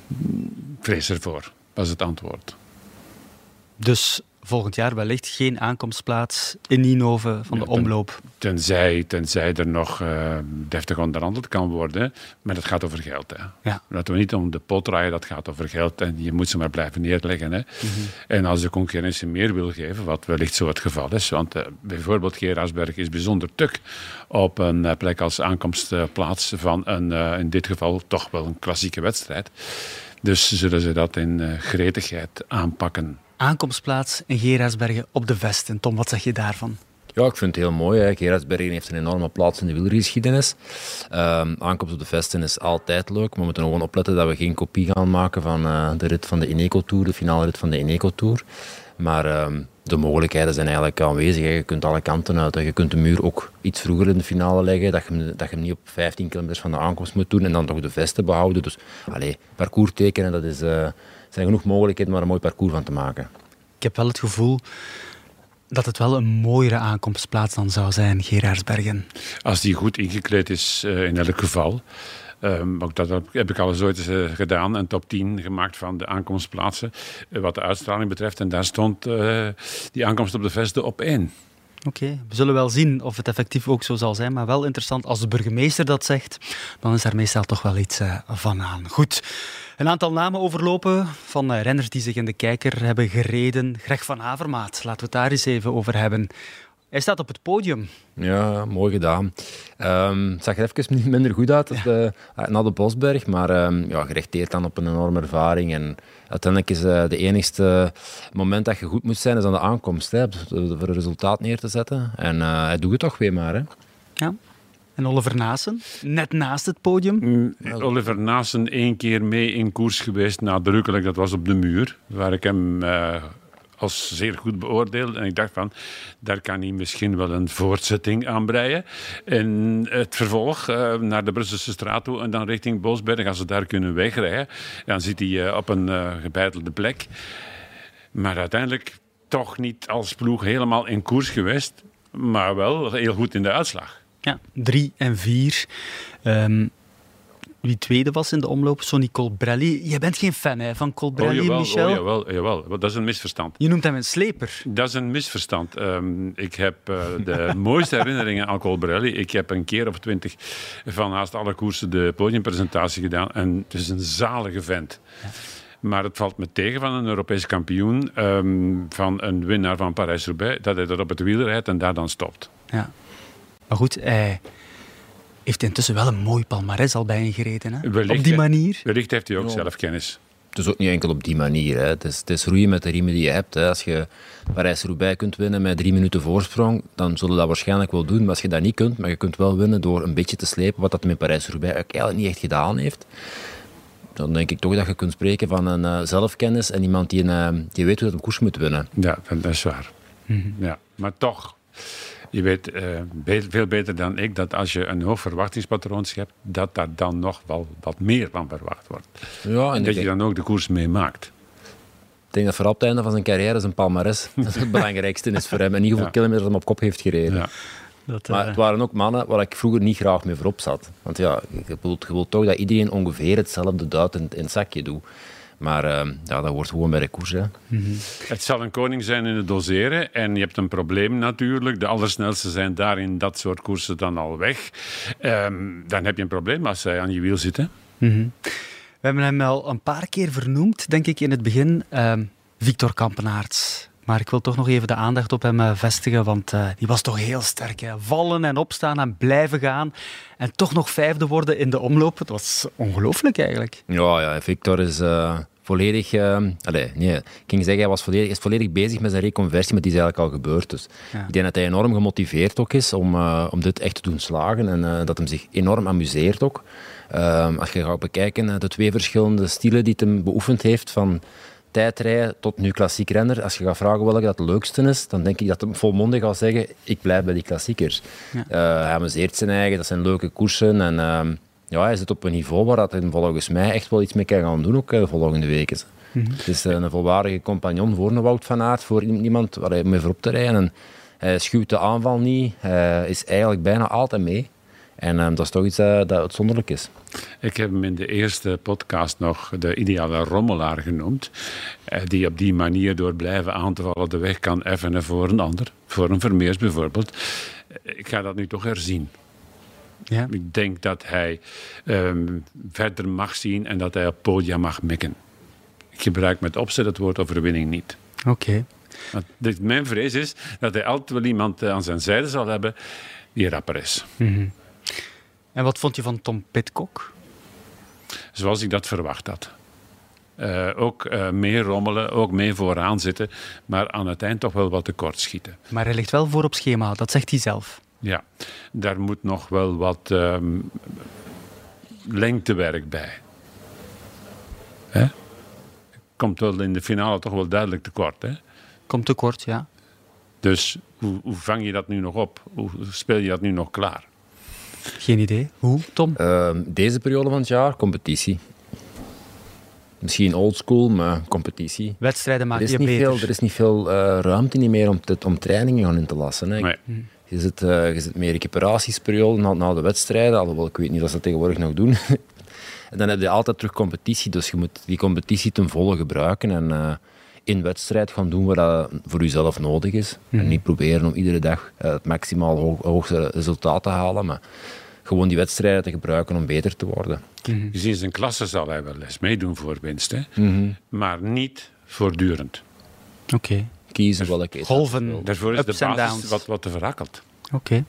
vrees ervoor, was het antwoord. Dus volgend jaar wellicht geen aankomstplaats in Ninove van de ten, omloop. Tenzij, tenzij er nog uh, deftig onderhandeld kan worden. Maar dat gaat over geld. Hè. Ja. Dat we niet om de pot draaien, dat gaat over geld. En je moet ze maar blijven neerleggen. Hè. Mm -hmm. En als de concurrentie meer wil geven, wat wellicht zo het geval is. Want uh, bijvoorbeeld Gerasberg is bijzonder tuk op een uh, plek als aankomstplaats van een, in dit geval toch wel een klassieke wedstrijd. Dus zullen ze dat in gretigheid aanpakken aankomstplaats in Gerasbergen op de Vesten. Tom, wat zeg je daarvan? Ja, ik vind het heel mooi. Hè. Heeft een enorme plaats in de wielrengeschiedenis. Ehm aankomst op de Vesten is altijd leuk. Maar we moeten gewoon opletten dat we geen kopie gaan maken van eh, de rit van de Ineco Tour, de finale rit van de Ineco Tour. Maar ehm, de mogelijkheden zijn eigenlijk aanwezig. Je kunt alle kanten uit. Je kunt de muur ook iets vroeger in de finale leggen, dat je, hem- dat je hem niet op 15 kilometer van de aankomst moet doen en dan toch de Vesten behouden. Dus allee, parcours tekenen, dat is, eh, zijn genoeg mogelijkheden om er een mooi parcours van te maken. Ik heb wel het gevoel dat het wel een mooiere aankomstplaats dan zou zijn, Gerardsbergen. Als die goed ingekleed is, eh, in elk geval. Ehm, ook dat heb- ik al eens ooit eh, gedaan. Een top 10 gemaakt van de aankomstplaatsen. eh, wat de uitstraling betreft. En daar stond eh, die aankomst op de Vesten op één. Oké, we zullen wel zien of het effectief ook zo zal zijn. Maar wel interessant, als de burgemeester dat zegt, dan is daar meestal toch wel iets van aan. Goed, een aantal namen overlopen van eh, renners die zich in de kijker hebben gereden. Greg van Avermaat, laten we het daar eens even over hebben. Hij staat op het podium. Ja, mooi gedaan. Ehm het zag er even minder goed uit als de, eh, na de Bosberg, maar ehm, ja, dan op een enorme ervaring. En uiteindelijk is eh, de enigste moment dat je goed moet zijn, is aan de aankomst, hè, voor een resultaat neer te zetten. En eh, hij doet het toch weer maar. Hè. Ja. En Oliver Naassen, net naast het podium. Mm, Oliver Naassen één keer mee in koers geweest, nadrukkelijk. Dat was op de muur, waar ik hem eh, als zeer goed beoordeelde. En ik dacht van, daar kan hij misschien wel een voortzetting aan breien. En het vervolg eh, naar de Brusselse straat toe en dan richting Bosberg. Als ze daar kunnen wegrijden, dan zit hij eh, op een eh gebeitelde plek. Maar uiteindelijk toch niet als ploeg helemaal in koers geweest. Maar wel heel goed in de uitslag. Ja, drie en vier. Ehm, wie tweede was in de omloop, Sonny Colbrelli. Je bent geen fan hè, van Colbrelli, oh, jawel, Michel? Oh, jawel, jawel. Dat is een misverstand. Je noemt hem een sleper. Dat is een misverstand. Ehm, ik heb eh, de mooiste herinneringen aan Colbrelli. Ik heb een keer of twintig van haast alle koersen de podiumpresentatie gedaan. En het is een zalige vent. Maar het valt me tegen van een Europees kampioen, ehm, van een winnaar van Parijs-Roubaix, dat hij dat op het wiel rijdt en daar dan stopt. Ja. Maar goed, hij heeft intussen wel een mooi palmarès al bij gereden. Hè? Wellicht, Op die manier. Wellicht heeft hij ook Ja. zelf kennis. Het is ook niet enkel op die manier. Hè. Het, is, het is roeien met de riemen die je hebt. Hè. Als je Parijs-Roubaix kunt winnen met drie minuten voorsprong, dan zullen we dat waarschijnlijk wel doen. Maar als je dat niet kunt, maar je kunt wel winnen door een beetje te slepen, wat dat met Parijs-Roubaix eigenlijk niet echt gedaan heeft, dan denk ik toch dat je kunt spreken van een eh, zelfkennis en iemand die, een, eh, die weet hoe dat een koers moet winnen. Ja, dat is waar. ja, maar toch, je weet eh, be- veel beter dan ik dat als je een hoog verwachtingspatroon schept, dat daar dan nog wel wat meer van verwacht wordt. Ja, En en dat je dan ook de koers meemaakt. ik denk dat vooral op het einde van zijn carrière zijn palmarès dat het belangrijkste is voor hem en niet hoeveel Ja. kilometer hij op kop heeft gereden. Ja. Dat, Maar eh, het waren ook mannen waar ik vroeger niet graag mee voorop zat. Want ja, je wilt, je wilt toch dat iedereen ongeveer hetzelfde duit in, in het zakje doet. Maar eh, ja, dat wordt gewoon bij de koers. Hè. Het zal een koning zijn in het doseren. En je hebt een probleem natuurlijk. De allersnelste zijn daar in dat soort koersen dan al weg. Ehm, dan heb je een probleem als zij aan je wiel zitten. We hebben hem al een paar keer vernoemd, denk ik, in het begin. Ehm, Victor Kampenaerts. Maar ik wil toch nog even de aandacht op hem eh, vestigen, want eh, die was toch heel sterk. Hè? Vallen en opstaan en blijven gaan. En toch nog vijfde worden in de omloop. Het was ongelooflijk eigenlijk. Ja, ja, Victor is eh, volledig... eh, allee, nee, ik ging zeggen, hij was volledig, is volledig bezig met zijn reconversie, maar die is eigenlijk al gebeurd. Dus Ja. ik denk dat hij enorm gemotiveerd ook is om, eh, om dit echt te doen slagen. En eh, dat hem zich enorm amuseert ook. Ehm, als je gaat bekijken, eh, de twee verschillende stilen die hij beoefend heeft, van tijdrijden tot nu klassiek renner. Als je gaat vragen welke dat het leukste is, dan denk ik dat hij volmondig gaat zeggen, ik blijf bij die klassiekers. Ja. Hij amuseert zijn eigen, dat zijn leuke koersen. En ehm, ja, hij zit op een niveau waar dat hij volgens mij echt wel iets mee kan gaan doen ook eh, de volgende weken. Het is eh, een volwaardige compagnon voor een Wout van Aert, voor iemand waar hij mee voorop te rijden. En hij schuwt de aanval niet, hij is eigenlijk bijna altijd mee. En ehm, dat is toch iets eh, dat uitzonderlijk is. Ik heb hem in de eerste podcast nog de ideale rommelaar genoemd. Die op die manier door blijven aan te vallen de weg kan effenen voor een ander. Voor een Vermeers bijvoorbeeld. Ik ga dat nu toch herzien. Ja. Ik denk dat hij ehm, verder mag zien en dat hij op podia mag mikken. Ik gebruik met opzet het woord overwinning niet. Oké. Mijn vrees is dat hij altijd wel iemand eh, aan zijn zijde zal hebben die rapper is. En wat vond je van Tom Pitcock? Zoals ik dat verwacht had. Uh, ook uh, meer rommelen, ook meer vooraan zitten, maar aan het eind toch wel wat tekort schieten. Maar hij ligt wel voor op schema, dat zegt hij zelf. Ja, daar moet nog wel wat um, lengtewerk bij. Hè? Komt wel in de finale toch wel duidelijk tekort, hè? Komt tekort, ja. Dus hoe, hoe vang je dat nu nog op? Hoe speel je dat nu nog klaar? Geen idee. Hoe, Tom? Uh, deze periode van het jaar, competitie. Misschien oldschool, maar competitie. Wedstrijden maken je niet beter. Veel, er is niet veel uh, ruimte niet meer om, te, om trainingen gaan in te lassen. Hè. Nee. Je, zit, uh, je zit meer recuperatiesperiode na, na de wedstrijden, alhoewel ik weet niet of ze dat tegenwoordig nog doen. en dan heb je altijd terug competitie, dus je moet die competitie ten volle gebruiken. En, uh, in wedstrijd gaan doen wat dat voor jezelf nodig is. Mm. En niet proberen om iedere dag het maximaal hoog, hoogste resultaat te halen, maar gewoon die wedstrijden te gebruiken om beter te worden. Mm-hmm. Gezien zijn klasse zal hij wel les meedoen voor winst, hè? Mm-hmm. maar niet voortdurend. Oké. Okay. Kiezen welke Golven, Daarvoor is ups de basis wat, wat te verrakkeld. Oké. Okay.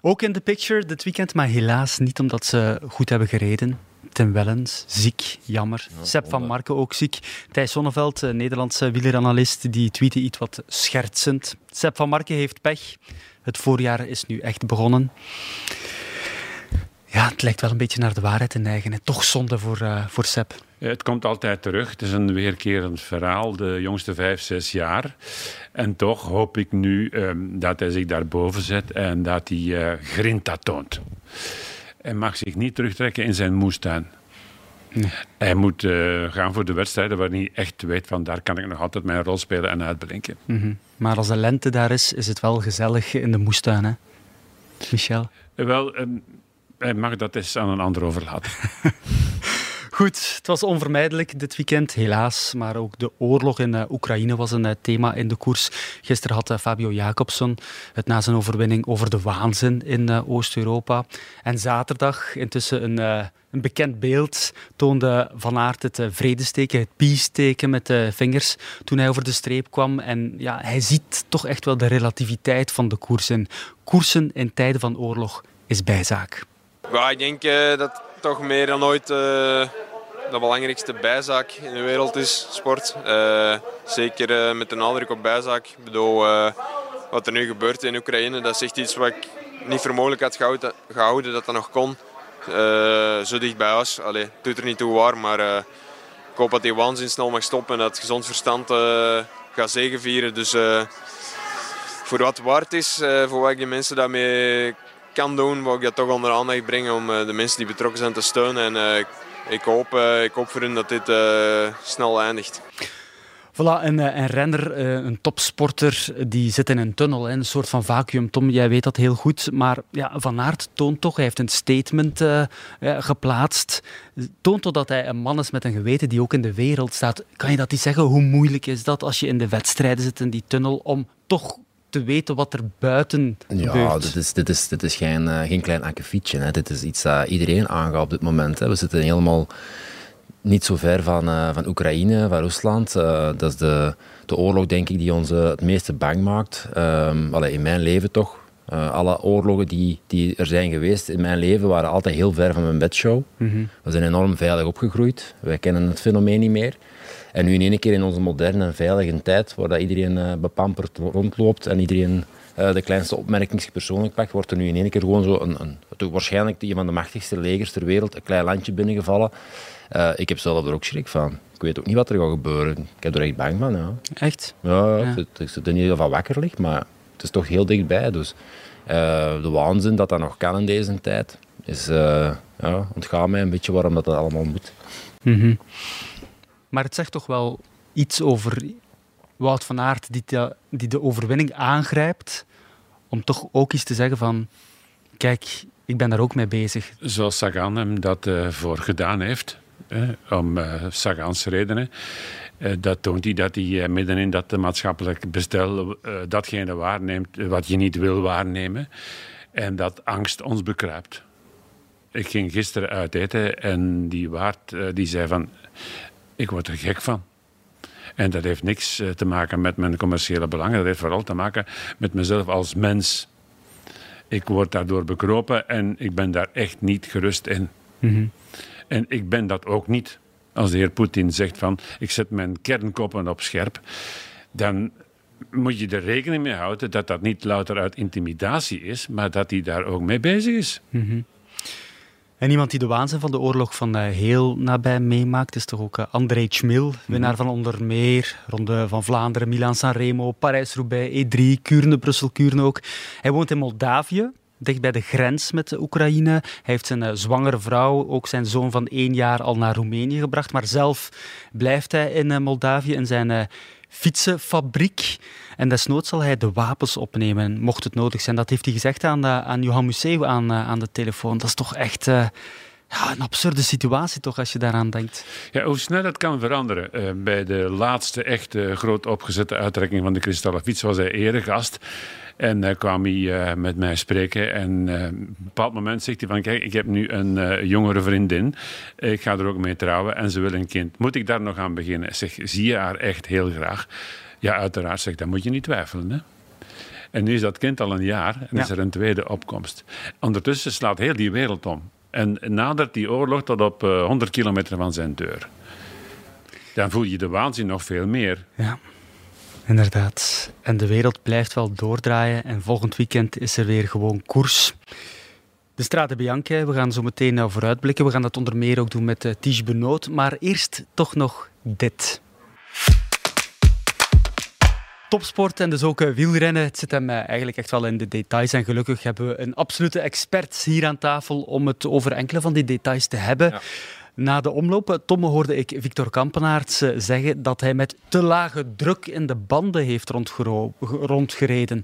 Ook in de picture dit weekend, maar helaas niet omdat ze goed hebben gereden. Tim Wellens, ziek, jammer. Ja, Sepp van Marken ook ziek. Thijs Sonneveld, Nederlandse wieleranalist, die tweette iets wat schertsend. Sepp van Marken heeft pech. Het voorjaar is nu echt begonnen. Ja, het lijkt wel een beetje naar de waarheid te neigen. Toch zonde voor, uh, voor Sepp. Het komt altijd terug. Het is een weerkerend verhaal, de jongste vijf, zes jaar. En toch hoop ik nu um, dat hij zich daarboven zet en dat hij uh, grinta toont. Hij mag zich niet terugtrekken in zijn moestuin. Nee. Hij moet uh, gaan voor de wedstrijden waar hij echt weet van daar kan ik nog altijd mijn rol spelen en uitblinken. Mm -hmm. Maar als de lente daar is, is het wel gezellig in de moestuin, hè? Michel? Wel, um, hij mag dat eens aan een ander overlaten. Goed, het was onvermijdelijk dit weekend, helaas. Maar ook de oorlog in uh, Oekraïne was een uh, thema in de koers. Gisteren had uh, Fabio Jacobsen het na zijn overwinning over de waanzin in Oost-Europa. En zaterdag, intussen een, een, bekend beeld, toonde Van Aert het vredesteken, het peace-teken met de vingers toen hij over de streep kwam. En ja, hij ziet toch echt wel de relativiteit van de koers. En koersen in tijden van oorlog is bijzaak. Ik denk uh, dat toch meer dan ooit de belangrijkste bijzaak in de wereld is, sport. Uh, zeker met de nadruk op bijzaak. Ik bedoel, wat er nu gebeurt in Oekraïne, dat is echt iets wat ik niet voor mogelijk had gehouden, dat dat nog kon. zo dicht bij huis. Allee, het doet er niet toe waar, maar ik hoop dat die waanzin snel mag stoppen en dat gezond verstand gaat zegenvieren. Dus voor wat waard is, voor wat ik de mensen daarmee kan doen, wil ik dat toch onder aandacht brengen om de mensen die betrokken zijn te steunen. En ik, hoop, uh, ik hoop voor hen dat dit snel eindigt. Voilà, een, een renner, een topsporter, die zit in een tunnel, een soort van vacuüm. Tom, jij weet dat heel goed. Maar ja, Van Aert toont toch, hij heeft een statement geplaatst. Toont toch dat hij een man is met een geweten die ook in de wereld staat. Kan je dat niet zeggen? Hoe moeilijk is dat als je in de wedstrijden zit in die tunnel om toch te weten wat er buiten gebeurt. Ja, dit is, dit is, dit is geen, uh, geen klein akkefietje. Hè. Dit is iets dat iedereen aangaat op dit moment. Hè. We zitten helemaal niet zo ver van, uh, van Oekraïne, van Rusland. Uh, dat is de, de oorlog, denk ik, die ons het meeste bang maakt. Um, allee, in mijn leven toch. alle oorlogen die, die er zijn geweest in mijn leven waren altijd heel ver van mijn bedshow. Mm -hmm. We zijn enorm veilig opgegroeid. Wij kennen het fenomeen niet meer. En nu in één keer in onze moderne en veilige tijd, waar dat iedereen uh, bepamperd rondloopt en iedereen uh, de kleinste opmerking persoonlijk pakt, wordt er nu in één keer gewoon zo een, een, waarschijnlijk een van de machtigste legers ter wereld, een klein landje binnengevallen. Uh, ik heb zelf er ook schrik van. Ik weet ook niet wat er gaat gebeuren. Ik heb er echt bang van. Ja. Echt? Ja, ja. Ik, ik zit er niet van wakker ligt, maar het is toch heel dichtbij. Dus de waanzin dat dat nog kan in deze tijd, is, ja, ontgaat mij een beetje waarom dat, dat allemaal moet. Mm -hmm. Maar het zegt toch wel iets over Wout van Aert die de, die de overwinning aangrijpt om toch ook eens te zeggen van kijk, ik ben daar ook mee bezig. Zoals Sagan hem dat uh, voor gedaan heeft, eh, om uh, Sagan's redenen. Uh, dat toont hij dat hij midden in dat maatschappelijk bestel datgene waarneemt wat je niet wil waarnemen. En dat angst ons bekruipt. Ik ging gisteren uit eten en die waard die zei van ik word er gek van. En dat heeft niks eh, te maken met mijn commerciële belangen. Dat heeft vooral te maken met mezelf als mens. Ik word daardoor bekropen en ik ben daar echt niet gerust in. Mm -hmm. En ik ben dat ook niet Als de heer Poetin zegt van ik zet mijn kernkoppen op scherp, dan moet je er rekening mee houden dat dat niet louter uit intimidatie is, maar dat hij daar ook mee bezig is. En iemand die de waanzin van de oorlog van eh, heel nabij meemaakt, is toch ook uh, André Chmil, winnaar van onder meer Ronde van Vlaanderen, Milan-San Parijs-Roubaix, E3, Kuurne, Brussel-Kuurne ook. Hij woont in Moldavië, dicht bij de grens met de Oekraïne. Hij heeft zijn uh, zwangere vrouw, ook zijn zoon van één jaar, al naar Roemenië gebracht. Maar zelf blijft hij in Moldavië in zijn fietsenfabriek. En desnoods zal hij de wapens opnemen, mocht het nodig zijn. Dat heeft hij gezegd aan, de, aan Johan Museeuw aan, aan de telefoon. Dat is toch echt... Uh, ja, een absurde situatie toch, als je daaraan denkt. Ja, hoe snel dat kan veranderen. Bij de laatste echte groot opgezette uittrekking van de Kristallen Fiets was hij eregast. En uh, kwam hij met mij spreken. En op een bepaald moment zegt hij van... Kijk, ik heb nu een jongere vriendin. Ik ga er ook mee trouwen en ze wil een kind. Moet ik daar nog aan beginnen? Zeg, zie je haar echt heel graag? Ja, uiteraard. Zeg, dan moet je niet twijfelen. Hè? En nu is dat kind al een jaar en ja. is er een tweede opkomst. Ondertussen slaat heel die wereld om. En nadert die oorlog tot op 100 kilometer van zijn deur. Dan voel je de waanzin nog veel meer. Ja. Inderdaad. En de wereld blijft wel doordraaien. En volgend weekend is er weer gewoon koers. De Strade Bianche, we gaan zo meteen naar vooruitblikken. We gaan dat onder meer ook doen met uh, Tige Benoot. Maar eerst toch nog dit. Topsport en dus ook uh, wielrennen. Het zit hem uh, eigenlijk echt wel in de details. En gelukkig hebben we een absolute expert hier aan tafel om het over enkele van die details te hebben. Ja. Na de omloop, Tomme, hoorde ik Victor Kampenaerts zeggen dat hij met te lage druk in de banden heeft rondgereden.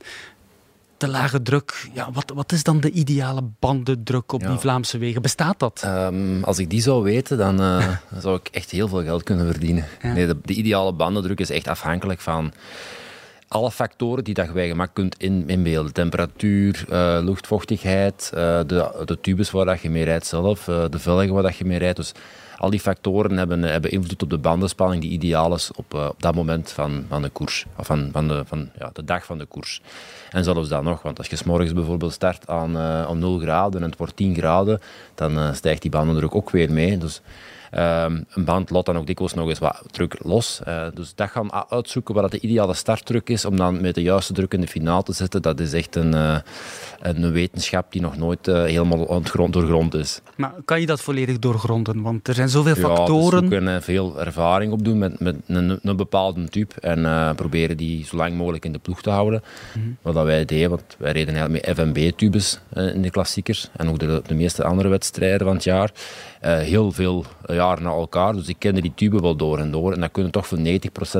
Te lage druk, ja, wat, wat is dan de ideale bandendruk op ja. die Vlaamse wegen? Bestaat dat? Um, als ik die zou weten, dan, uh, zou ik echt heel veel geld kunnen verdienen. Ja. Nee, de, de, ideale bandendruk is echt afhankelijk van alle factoren die dat je gemak kunt in, inbeelden. Temperatuur, uh, luchtvochtigheid, uh, de, de tubes waar dat je mee rijdt zelf, uh, de velgen waar dat je mee rijdt. Dus al die factoren hebben, hebben invloed op de bandenspanning die ideaal is op, op dat moment van, van de koers. Of van, van, de, van ja, de dag van de koers. En zelfs dan nog, want als je s morgens bijvoorbeeld start aan, om 0 graden en het wordt 10 graden, dan stijgt die bandendruk ook weer mee. Dus Um, een band laat dan ook dikwijls nog eens wat druk los. Uh, dus dat gaan uitzoeken wat de ideale startdruk is om dan met de juiste druk in de finale te zetten. Dat is echt een, uh, een wetenschap die nog nooit uh, helemaal doorgrond is. Maar kan je dat volledig doorgronden? Want er zijn zoveel ja, factoren. we kunnen veel ervaring opdoen met, met een, een bepaalde type en proberen die zo lang mogelijk in de ploeg te houden. Mm -hmm. Wat wij deden, want wij reden eigenlijk met FMB-tubes in de klassiekers en ook de, de meeste andere wedstrijden van het jaar. Heel veel jaar na elkaar. Dus ik kende die tube wel door en door. En dan kunnen toch voor 90%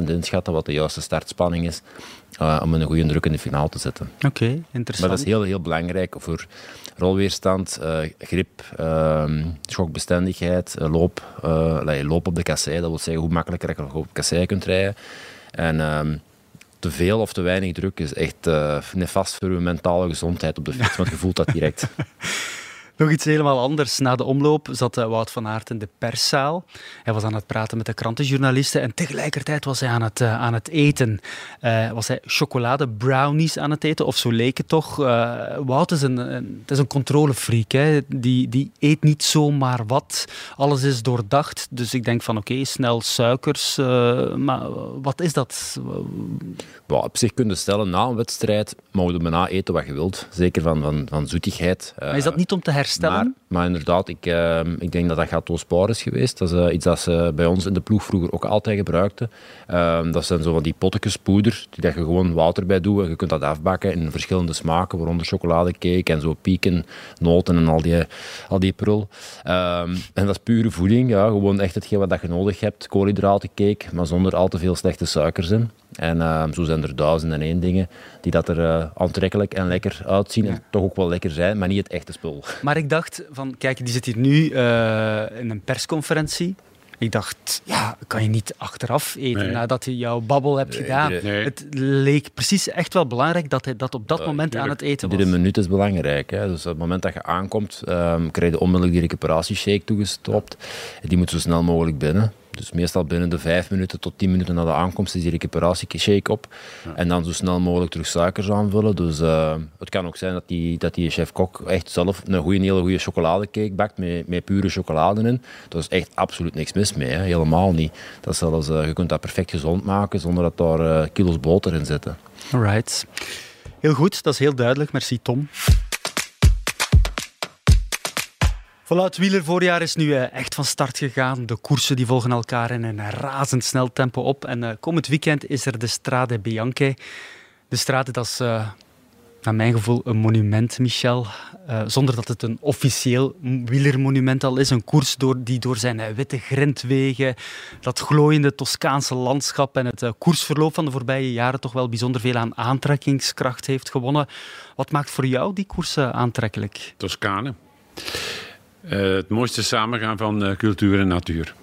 inschatten wat de juiste startspanning is uh, om een goede druk in de finale te zetten. Oké, okay, interessant. Maar dat is heel, heel belangrijk voor rolweerstand, uh, grip, uh, schokbestendigheid, loop, loop op de kassei. Dat wil zeggen hoe makkelijker je op kassei kunt rijden. En ehm, te veel of te weinig druk is echt nefast voor je mentale gezondheid op de fiets, want je voelt dat direct. Nog iets helemaal anders. Na de omloop zat eh, Wout van Aert in de perszaal. Hij was aan het praten met de krantenjournalisten en tegelijkertijd was hij aan het, uh, aan het eten. Uh, was hij chocolade brownies aan het eten, of zo leek het toch. Uh, Wout is een, een, het is een controlefreak. Hè. Die, die eet niet zomaar wat. Alles is doordacht. Dus ik denk van oké, okay, snel suikers. maar wat is dat? Well, op zich kun je stellen, na een wedstrijd mogen we bijna eten wat je wilt. Zeker van, van, van zoetigheid. Maar is dat niet om te herstellen? Maar, maar, inderdaad, ik, uh, ik denk dat dat Gato is geweest. Dat is uh, iets dat ze bij ons in de ploeg vroeger ook altijd gebruikten. Uh, dat zijn zo van die pottekjes poeder, die dat je gewoon water bij doet. En je kunt dat afbakken in verschillende smaken, waaronder chocoladecake en zo pieken, noten en al die, al die prul. Ehm, en dat is pure voeding, ja, gewoon echt hetgeen wat je nodig hebt. Koolhydratencake, maar zonder al te veel slechte suikers in. En uh, zo zijn er duizend en één dingen die dat er uh, aantrekkelijk en lekker uitzien en toch ook wel lekker zijn, maar niet het echte spul. Maar ik dacht van, kijk, die zit hier nu uh, in een persconferentie. Ik dacht, ja, kan je niet achteraf eten nee. nadat je jouw babbel hebt nee, gedaan. Nee. Het leek precies echt wel belangrijk dat hij dat op dat moment aan het eten was. Iedere minuut is belangrijk. Hè. Dus op het moment dat je aankomt, um, krijg je onmiddellijk die recuperatieshake toegestopt. Die moet zo snel mogelijk binnen. Dus meestal binnen de vijf minuten tot tien minuten na de aankomst is die recuperatieshake op. En dan zo snel mogelijk terug suikers aanvullen. Dus uh, het kan ook zijn dat die, dat die chef-kok echt zelf een, goede, hele goede chocoladecake bakt met, met pure chocolade in. Daar is echt absoluut niks mis mee, hè. helemaal niet. Dat is zelfs, uh, je kunt dat perfect gezond maken zonder dat daar uh, kilo's boter in zitten. Alright. Heel goed, dat is heel duidelijk. Merci Tom. Voilà, het wielervoorjaar is nu echt van start gegaan. De koersen die volgen elkaar in een razendsnel tempo op. En komend weekend is er de Strade Bianche. De Strade, dat is uh, naar mijn gevoel een monument, Michel. Zonder dat het een officieel wielermonument al is. Een koers door, die door zijn witte grindwegen, dat glooiende Toscaanse landschap en het koersverloop van de voorbije jaren toch wel bijzonder veel aan aantrekkingskracht heeft gewonnen. Wat maakt voor jou die koers aantrekkelijk? Toscane. Uh, het mooiste samengaan van uh, cultuur en natuur.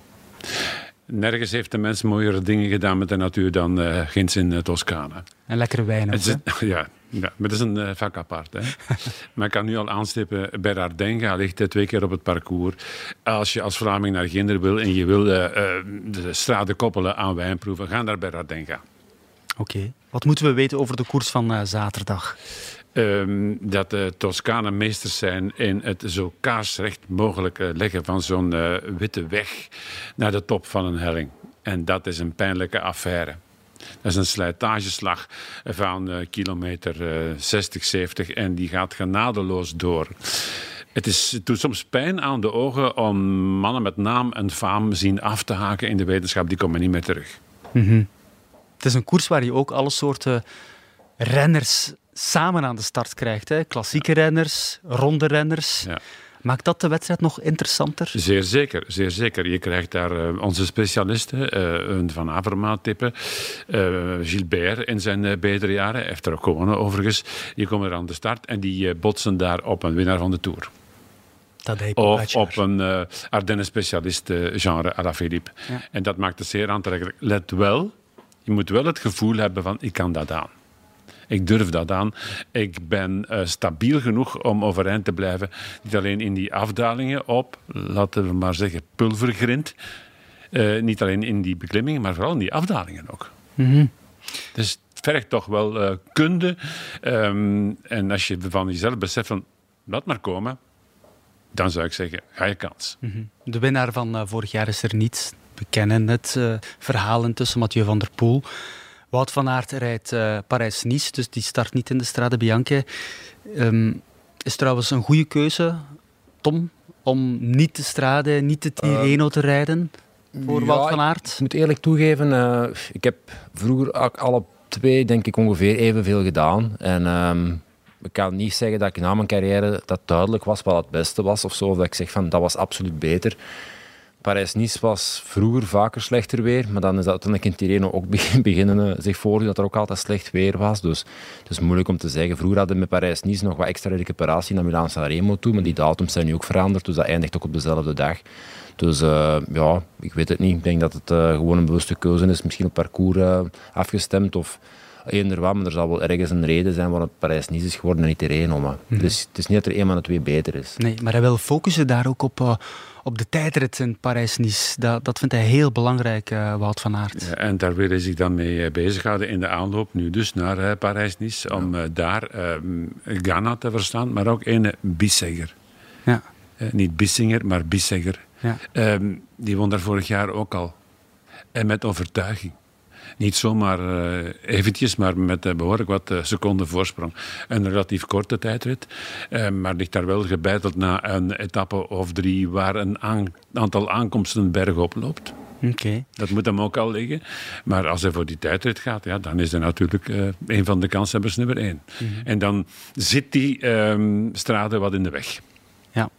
Nergens heeft de mens mooiere dingen gedaan met de natuur dan uh, ginds in Toscane. En lekkere wijn ook, het is, ja, ja, maar dat is een vak apart. Hè. maar ik kan nu al aanstippen, Berardenga ligt twee keer op het parcours. Als je als Vlaming naar Ginder wil en je wil de straten koppelen aan wijnproeven, ga naar Berardenga. Oké. Wat moeten we weten over de koers van zaterdag? Um, dat de Toscanen meesters zijn in het zo kaarsrecht mogelijk leggen van zo'n uh, witte weg naar de top van een helling. En dat is een pijnlijke affaire. Dat is een slijtageslag van uh, kilometer uh, 60, 70 en die gaat genadeloos door. Het, is, het doet soms pijn aan de ogen om mannen met naam en faam zien af te haken in de wetenschap. Die komen niet meer terug. -hmm. Het is een koers waar je ook alle soorten renners samen aan de start krijgt. Hè? Klassieke renners, ronde renners. Ja. Maakt dat de wedstrijd nog interessanter? Zeer zeker, zeer zeker. Je krijgt daar uh, onze specialisten, uh, een Van Avermaat type, uh, Gilbert in zijn betere jaren, hij heeft er ook gewonnen overigens. Die komen er aan de start en die botsen daar op een winnaar van de Tour. of op een uh, Ardennen-specialist genre Alaphilippe. Ja. En dat maakt het zeer aantrekkelijk. Let wel, je moet wel het gevoel hebben van ik kan dat aan. Ik durf dat aan. Ik ben uh, stabiel genoeg om overeind te blijven. Niet alleen in die afdalingen op, laten we maar zeggen, pulvergrind. Uh, niet alleen in die beklimmingen, maar vooral in die afdalingen ook. Mm -hmm. Dus het vergt toch wel uh, kunde. Um, en als je van jezelf beseft van, laat maar komen, dan zou ik zeggen, ga je kans. Mm -hmm. De winnaar van vorig jaar is er niet. We kennen het verhaal tussen Mathieu van der Poel. Wout van Aert rijdt uh, Parijs-Nice, dus die start niet in de Strade Bianche. Um, is trouwens een goede keuze, Tom, om niet de Strade, niet de Tirreno te rijden voor ja, Wout van Aert? Ik moet eerlijk toegeven, uh, ik heb vroeger alle twee denk ik ongeveer evenveel gedaan. En um, ik kan niet zeggen dat ik na mijn carrière dat duidelijk was wat het beste was of zo. Of dat ik zeg van dat was absoluut beter. Parijs-Nice was vroeger vaker slechter weer, maar dan is dat toen ik in Tirreno ook beginnen eh, zich voor dat er ook altijd slecht weer was. Dus het is moeilijk om te zeggen. Vroeger hadden we met Parijs-Nice nog wat extra recuperatie naar Milaan-San Remo toe, maar die datums zijn nu ook veranderd, dus dat eindigt ook op dezelfde dag. Dus uh, ja, ik weet het niet. Ik denk dat het uh, gewoon een bewuste keuze is, misschien op parcours uh, afgestemd of eender wat, maar er zal wel ergens een reden zijn waarom het Parijs-Nice is geworden en niet Tirreno. Maar mm. dus, het is niet dat er een van de twee beter is. Nee, maar hij wil focussen daar ook op op de tijdrit in Parijs-Nice. Dat, dat vindt hij heel belangrijk, uh, Wout van Aert. Ja, en daar wil hij zich dan mee bezighouden in de aanloop nu dus naar uh, Parijs-Nice. Ja. Om daar Ghana te verstaan, maar ook een Bissegger. Ja. niet Bissinger, maar Bissegger. Ja. Um, die won daar vorig jaar ook al. En met overtuiging. Niet zomaar uh, eventjes, maar met uh, behoorlijk wat uh, seconden voorsprong. Een relatief korte tijdrit, maar ligt daar wel gebeiteld na een etappe of drie waar een aan, aantal aankomsten bergop loopt. Okay. Dat moet hem ook al liggen. Maar als hij voor die tijdrit gaat, ja, dan is hij natuurlijk uh, een van de kanshebbers nummer één. Mm -hmm. En dan zit die um, strade wat in de weg. Ja.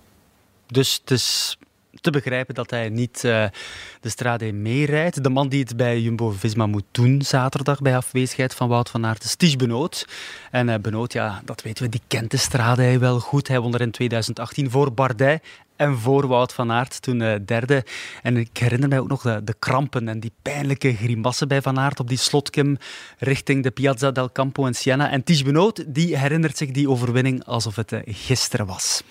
Dus het is te begrijpen dat hij niet uh, de Strade meerijdt. De man die het bij Jumbo-Visma moet doen zaterdag bij afwezigheid van Wout van Aert is Ties Benoot. En uh, Benoot, ja, dat weten we, die kent de Strade wel goed. Hij won er in 2018 voor Bardet en voor Wout van Aert, toen uh, derde. En ik herinner mij ook nog de, de, krampen en die pijnlijke grimassen bij Van Aert op die slotkim richting de Piazza del Campo in Siena. En Ties Benoot, die herinnert zich die overwinning alsof het gisteren was.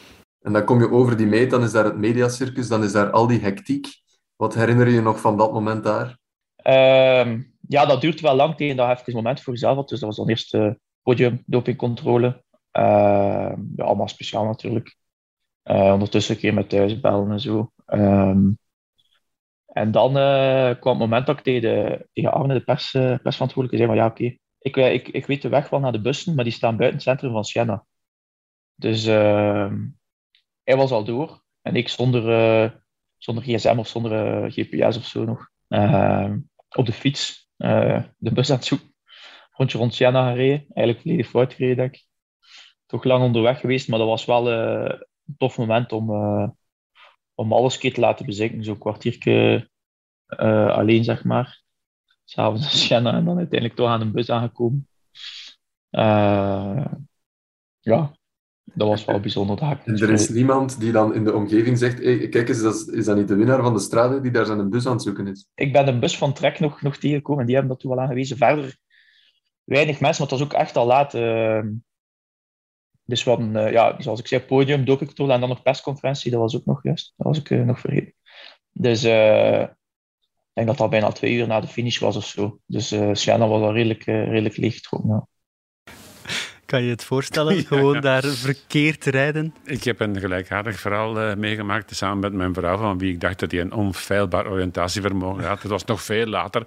En dan kom je over die meet, dan is daar het mediacircus, dan is daar al die hectiek. Wat herinner je je nog van dat moment daar? Ehm, ja, dat duurt wel lang tegen dat een moment voor jezelf. Dus dat was dan eerst uh, podium, dopingcontrole. Uh, ja, allemaal speciaal natuurlijk. Uh, ondertussen een keer met thuisbellen en zo. Um, en dan uh, kwam het moment dat ik tegen, tegen Arne, de pers, persverantwoordelijke, zei van ja, oké, ik, ik, ik weet de weg wel naar de bussen, maar die staan buiten het centrum van Siena. Dus hij was al door en ik zonder, zonder gsm of zonder gps of zo nog op de fiets de bus aan het zoeken. Rondje rond Siena gereden, eigenlijk volledig fout gereden, denk ik. Toch lang onderweg geweest, maar dat was wel een tof moment om om alles keer te laten bezinken. Zo'n kwartiertje alleen, zeg maar. S'avonds in Siena en dan uiteindelijk toch aan een bus aangekomen. Ja, dat was wel bijzonder. Dat en er is niemand die dan in de omgeving zegt: hey, kijk eens, dat is, is dat niet de winnaar van de strade die daar zijn bus aan het zoeken is? Ik ben de bus van Trek nog, nog tegengekomen en die hebben dat toen wel aangewezen. Verder weinig mensen, maar het was ook echt al laat. Uh, dus hadden, uh, ja, zoals ik zei, podium, dopingcontrole en dan nog persconferentie. Dat was ook nog juist. Dat was ik uh, nog vergeten. Dus uh, ik denk dat dat bijna twee uur na de finish was of zo. Dus uh, was al redelijk, redelijk leeg getrokken. Ja. Kan je het voorstellen, gewoon daar verkeerd rijden? Ik heb een gelijkaardig verhaal meegemaakt samen met mijn vrouw, van wie ik dacht dat hij een onfeilbaar oriëntatievermogen had. Het was nog veel later.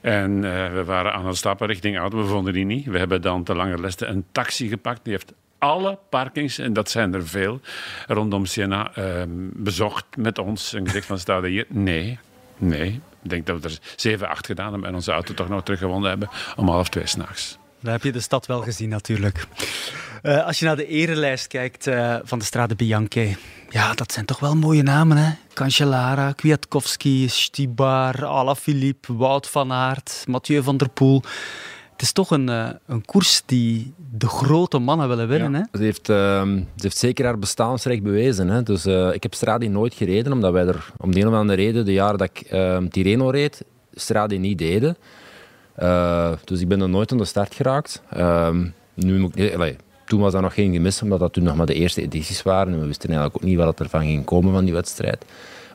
En we waren aan het stappen richting auto, we vonden die niet. We hebben dan te lange lesten een taxi gepakt. Die heeft alle parkings, en dat zijn er veel, rondom Siena uh, bezocht met ons. En gezegd van, sta hier? Nee, nee. Ik denk dat we er zeven, acht gedaan hebben en onze auto toch nog teruggewonnen hebben om half twee s'nachts. Daar heb je de stad wel gezien natuurlijk. Uh, als je naar de erelijst kijkt uh, van de Strade Bianche, ja, dat zijn toch wel mooie namen, hè? Cancellara, Kwiatkowski, Stibar, Alaphilippe, Wout van Aert, Mathieu van der Poel. Het is toch een, uh, een koers die de grote mannen willen winnen. Ja. Hè? Ze, heeft, uh, ze heeft zeker haar bestaansrecht bewezen. Hè? Dus, uh, ik heb Stradi nooit gereden, omdat wij er om de een of andere reden, de jaren dat ik ehm, Tirreno reed, Stradi niet deden. Eh, dus ik ben er nooit aan de start geraakt. Ehm, nu moet ik, allee, toen was dat nog geen gemis, omdat dat toen nog maar de eerste edities waren. En we wisten eigenlijk ook niet wat er van ging komen van die wedstrijd.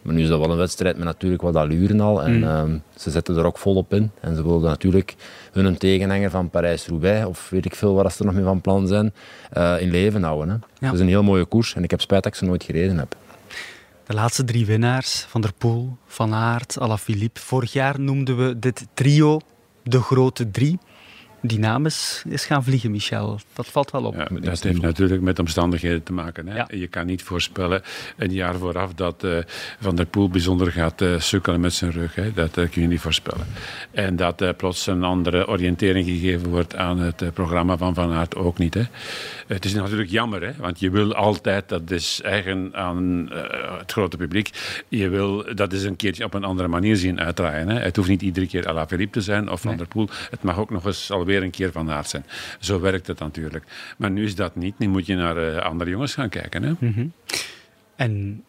Maar nu is dat wel een wedstrijd met natuurlijk wat allure al. En mm. ze zetten er ook volop in. En ze wilden natuurlijk hun tegenhanger van Parijs-Roubaix, of weet ik veel wat ze nog mee van plan zijn, uh, in leven houden. Hè. Ja. Dat is een heel mooie koers. En ik heb spijt dat ik ze nooit gereden heb. De laatste drie winnaars, Van der Poel, Van Aert, Alaphilippe. Vorig jaar noemden we dit trio de grote drie die naam is, gaan vliegen, Michel. Dat valt wel op. Ja, dat heeft natuurlijk met omstandigheden te maken. Hè? Ja. Je kan niet voorspellen een jaar vooraf dat uh, Van der Poel bijzonder gaat uh, sukkelen met zijn rug. Hè? Dat uh, kun je niet voorspellen. En dat plots een andere oriëntering gegeven wordt aan het programma van Van Aert ook niet. Hè? Het is natuurlijk jammer, hè? want je wil altijd, dat is eigen aan het grote publiek, je wil dat is een keertje op een andere manier zien uitdraaien. Hè? Het hoeft niet iedere keer Alaphilippe te zijn of Van nee. der Poel. Het mag ook nog eens weer een keer van aard zijn. Zo werkt het natuurlijk. Maar nu is dat niet. Nu moet je naar uh, andere jongens gaan kijken. Hè? Mm -hmm. En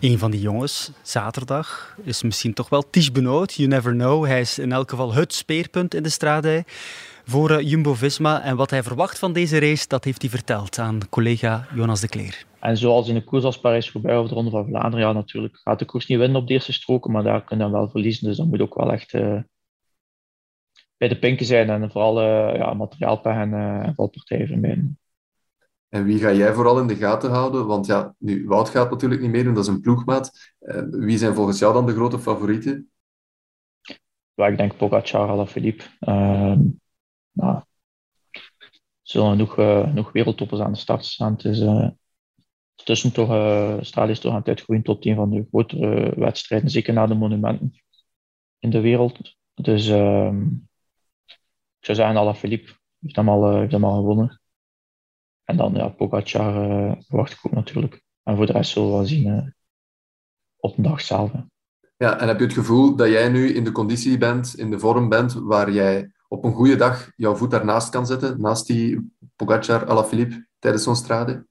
een van die jongens, zaterdag, is misschien toch wel Ties Benoot. You never know. Hij is in elk geval het speerpunt in de straatdij voor uh, Jumbo-Visma. En wat hij verwacht van deze race, dat heeft hij verteld aan collega Jonas de Kleer. En zoals in de koers als Parijs-Roubaix of de Ronde van Vlaanderen, ja, natuurlijk gaat de koers niet winnen op de eerste stroken, maar daar kun je dan wel verliezen. Dus dat moet ook wel echt uh, bij de pinken zijn en vooral uh, ja, materiaalpech en uh, valpartijen vermijden. En wie ga jij vooral in de gaten houden? Want ja, nu, Wout gaat natuurlijk niet meedoen, dat is een ploegmaat. Uh, wie zijn volgens jou dan de grote favorieten? Ja, ik denk Pogacar, Alaphilippe. Uh, nou, zullen nog, nog wereldtoppers aan de start staan. Het is tussen toch, uh, is toch aan het uitgroeien tot een van de grotere wedstrijden, zeker na de monumenten in de wereld. Dus ehm, ik zou zeggen, Alaphilippe heeft hem al, uh, heeft hem al gewonnen. En dan ja, Pogacar uh, verwacht ik ook natuurlijk. En voor de rest zullen we wel zien uh, op een dag zelf. Ja, en heb je het gevoel dat jij nu in de conditie bent, in de vorm bent, waar jij op een goede dag jouw voet daarnaast kan zetten, naast die Pogacar, Alaphilippe, tijdens zo'n strade?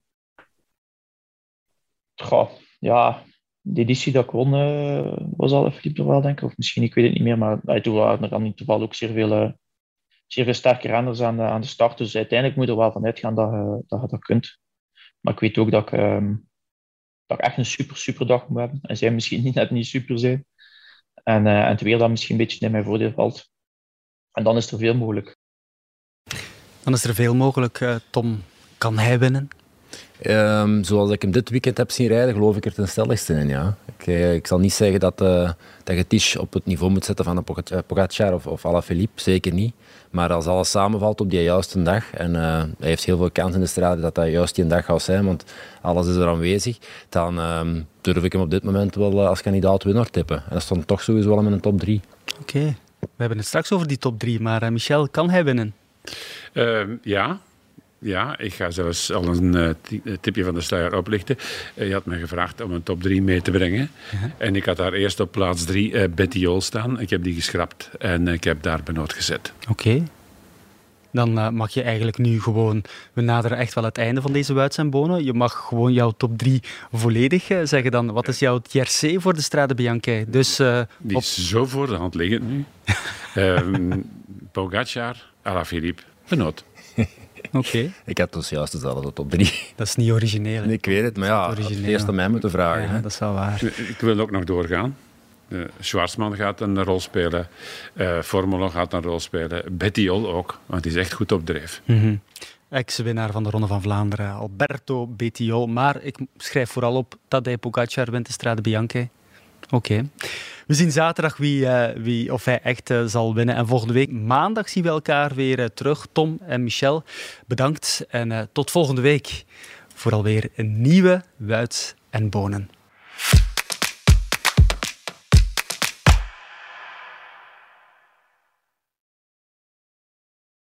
Goh, ja, de editie dat ik won uh, was Alaphilippe er wel, denk ik. Of misschien, ik weet het niet meer, maar uh, toen waren er dan in geval ook zeer veel zeer sterke renners aan de, aan de start. Dus uiteindelijk moet je er wel van uitgaan dat je dat, dat kunt. Maar ik weet ook dat ik, um, dat ik echt een super, super dag moet hebben. En zij misschien niet net niet super zijn. En, en het weer dat misschien een beetje in mijn voordeel valt. En dan is er veel mogelijk. Dan is er veel mogelijk. Tom, kan hij winnen? Um, zoals ik hem dit weekend heb zien rijden, geloof ik er ten stelligste in. Ja. Ik, eh, ik zal niet zeggen dat, uh, dat je Tisch op het niveau moet zetten van een Pogacar of, of Alaphilippe, zeker niet. Maar als alles samenvalt op die juiste dag, en uh, hij heeft heel veel kans in de straat dat dat juist die dag gaat zijn, want alles is er aanwezig, dan um, durf ik hem op dit moment wel als kandidaat winnaar tippen. En dat stond toch sowieso wel in een top 3. Oké, okay. we hebben het straks over die top 3, maar Michel, kan hij winnen? Ehm, ja, ja, ik ga zelfs al een uh, tipje van de sluier oplichten. Uh, je had me gevraagd om een top 3 mee te brengen. En ik had daar eerst op plaats 3 uh, Betty Jol staan. Ik heb die geschrapt en ik heb daar Benoot gezet. Oké. Dan mag je eigenlijk nu gewoon... We naderen echt wel het einde van deze Wuits en Bonen. Je mag gewoon jouw top 3 volledig zeggen dan. Wat is jouw tiercé voor de Strade Bianchi? Dus, die is zo voor de hand liggend nu. um, Pogacar, Alaphilippe, Benoot. Oké. Ik had dus juist dezelfde top 3. Dat is niet origineel. Ik weet het, maar ja, eerst aan mij moeten vragen. Ja, dat is wel waar. Ik wil ook nog doorgaan. Uh, Schwarzman gaat een rol spelen. Uh, Formolo gaat een rol spelen. Betty Ol ook, want die is echt goed op dreef. Mm -hmm. Ex-winnaar van de Ronde van Vlaanderen, Alberto Bettiol. Maar ik schrijf vooral op Tadej Pogacar wint de Strade Bianche. Oké. We zien zaterdag wie, uh, wie of hij echt uh, zal winnen. En volgende week maandag zien we elkaar weer uh, terug. Tom en Michel, bedankt. En tot volgende week voor alweer een nieuwe Wuits en Bonen.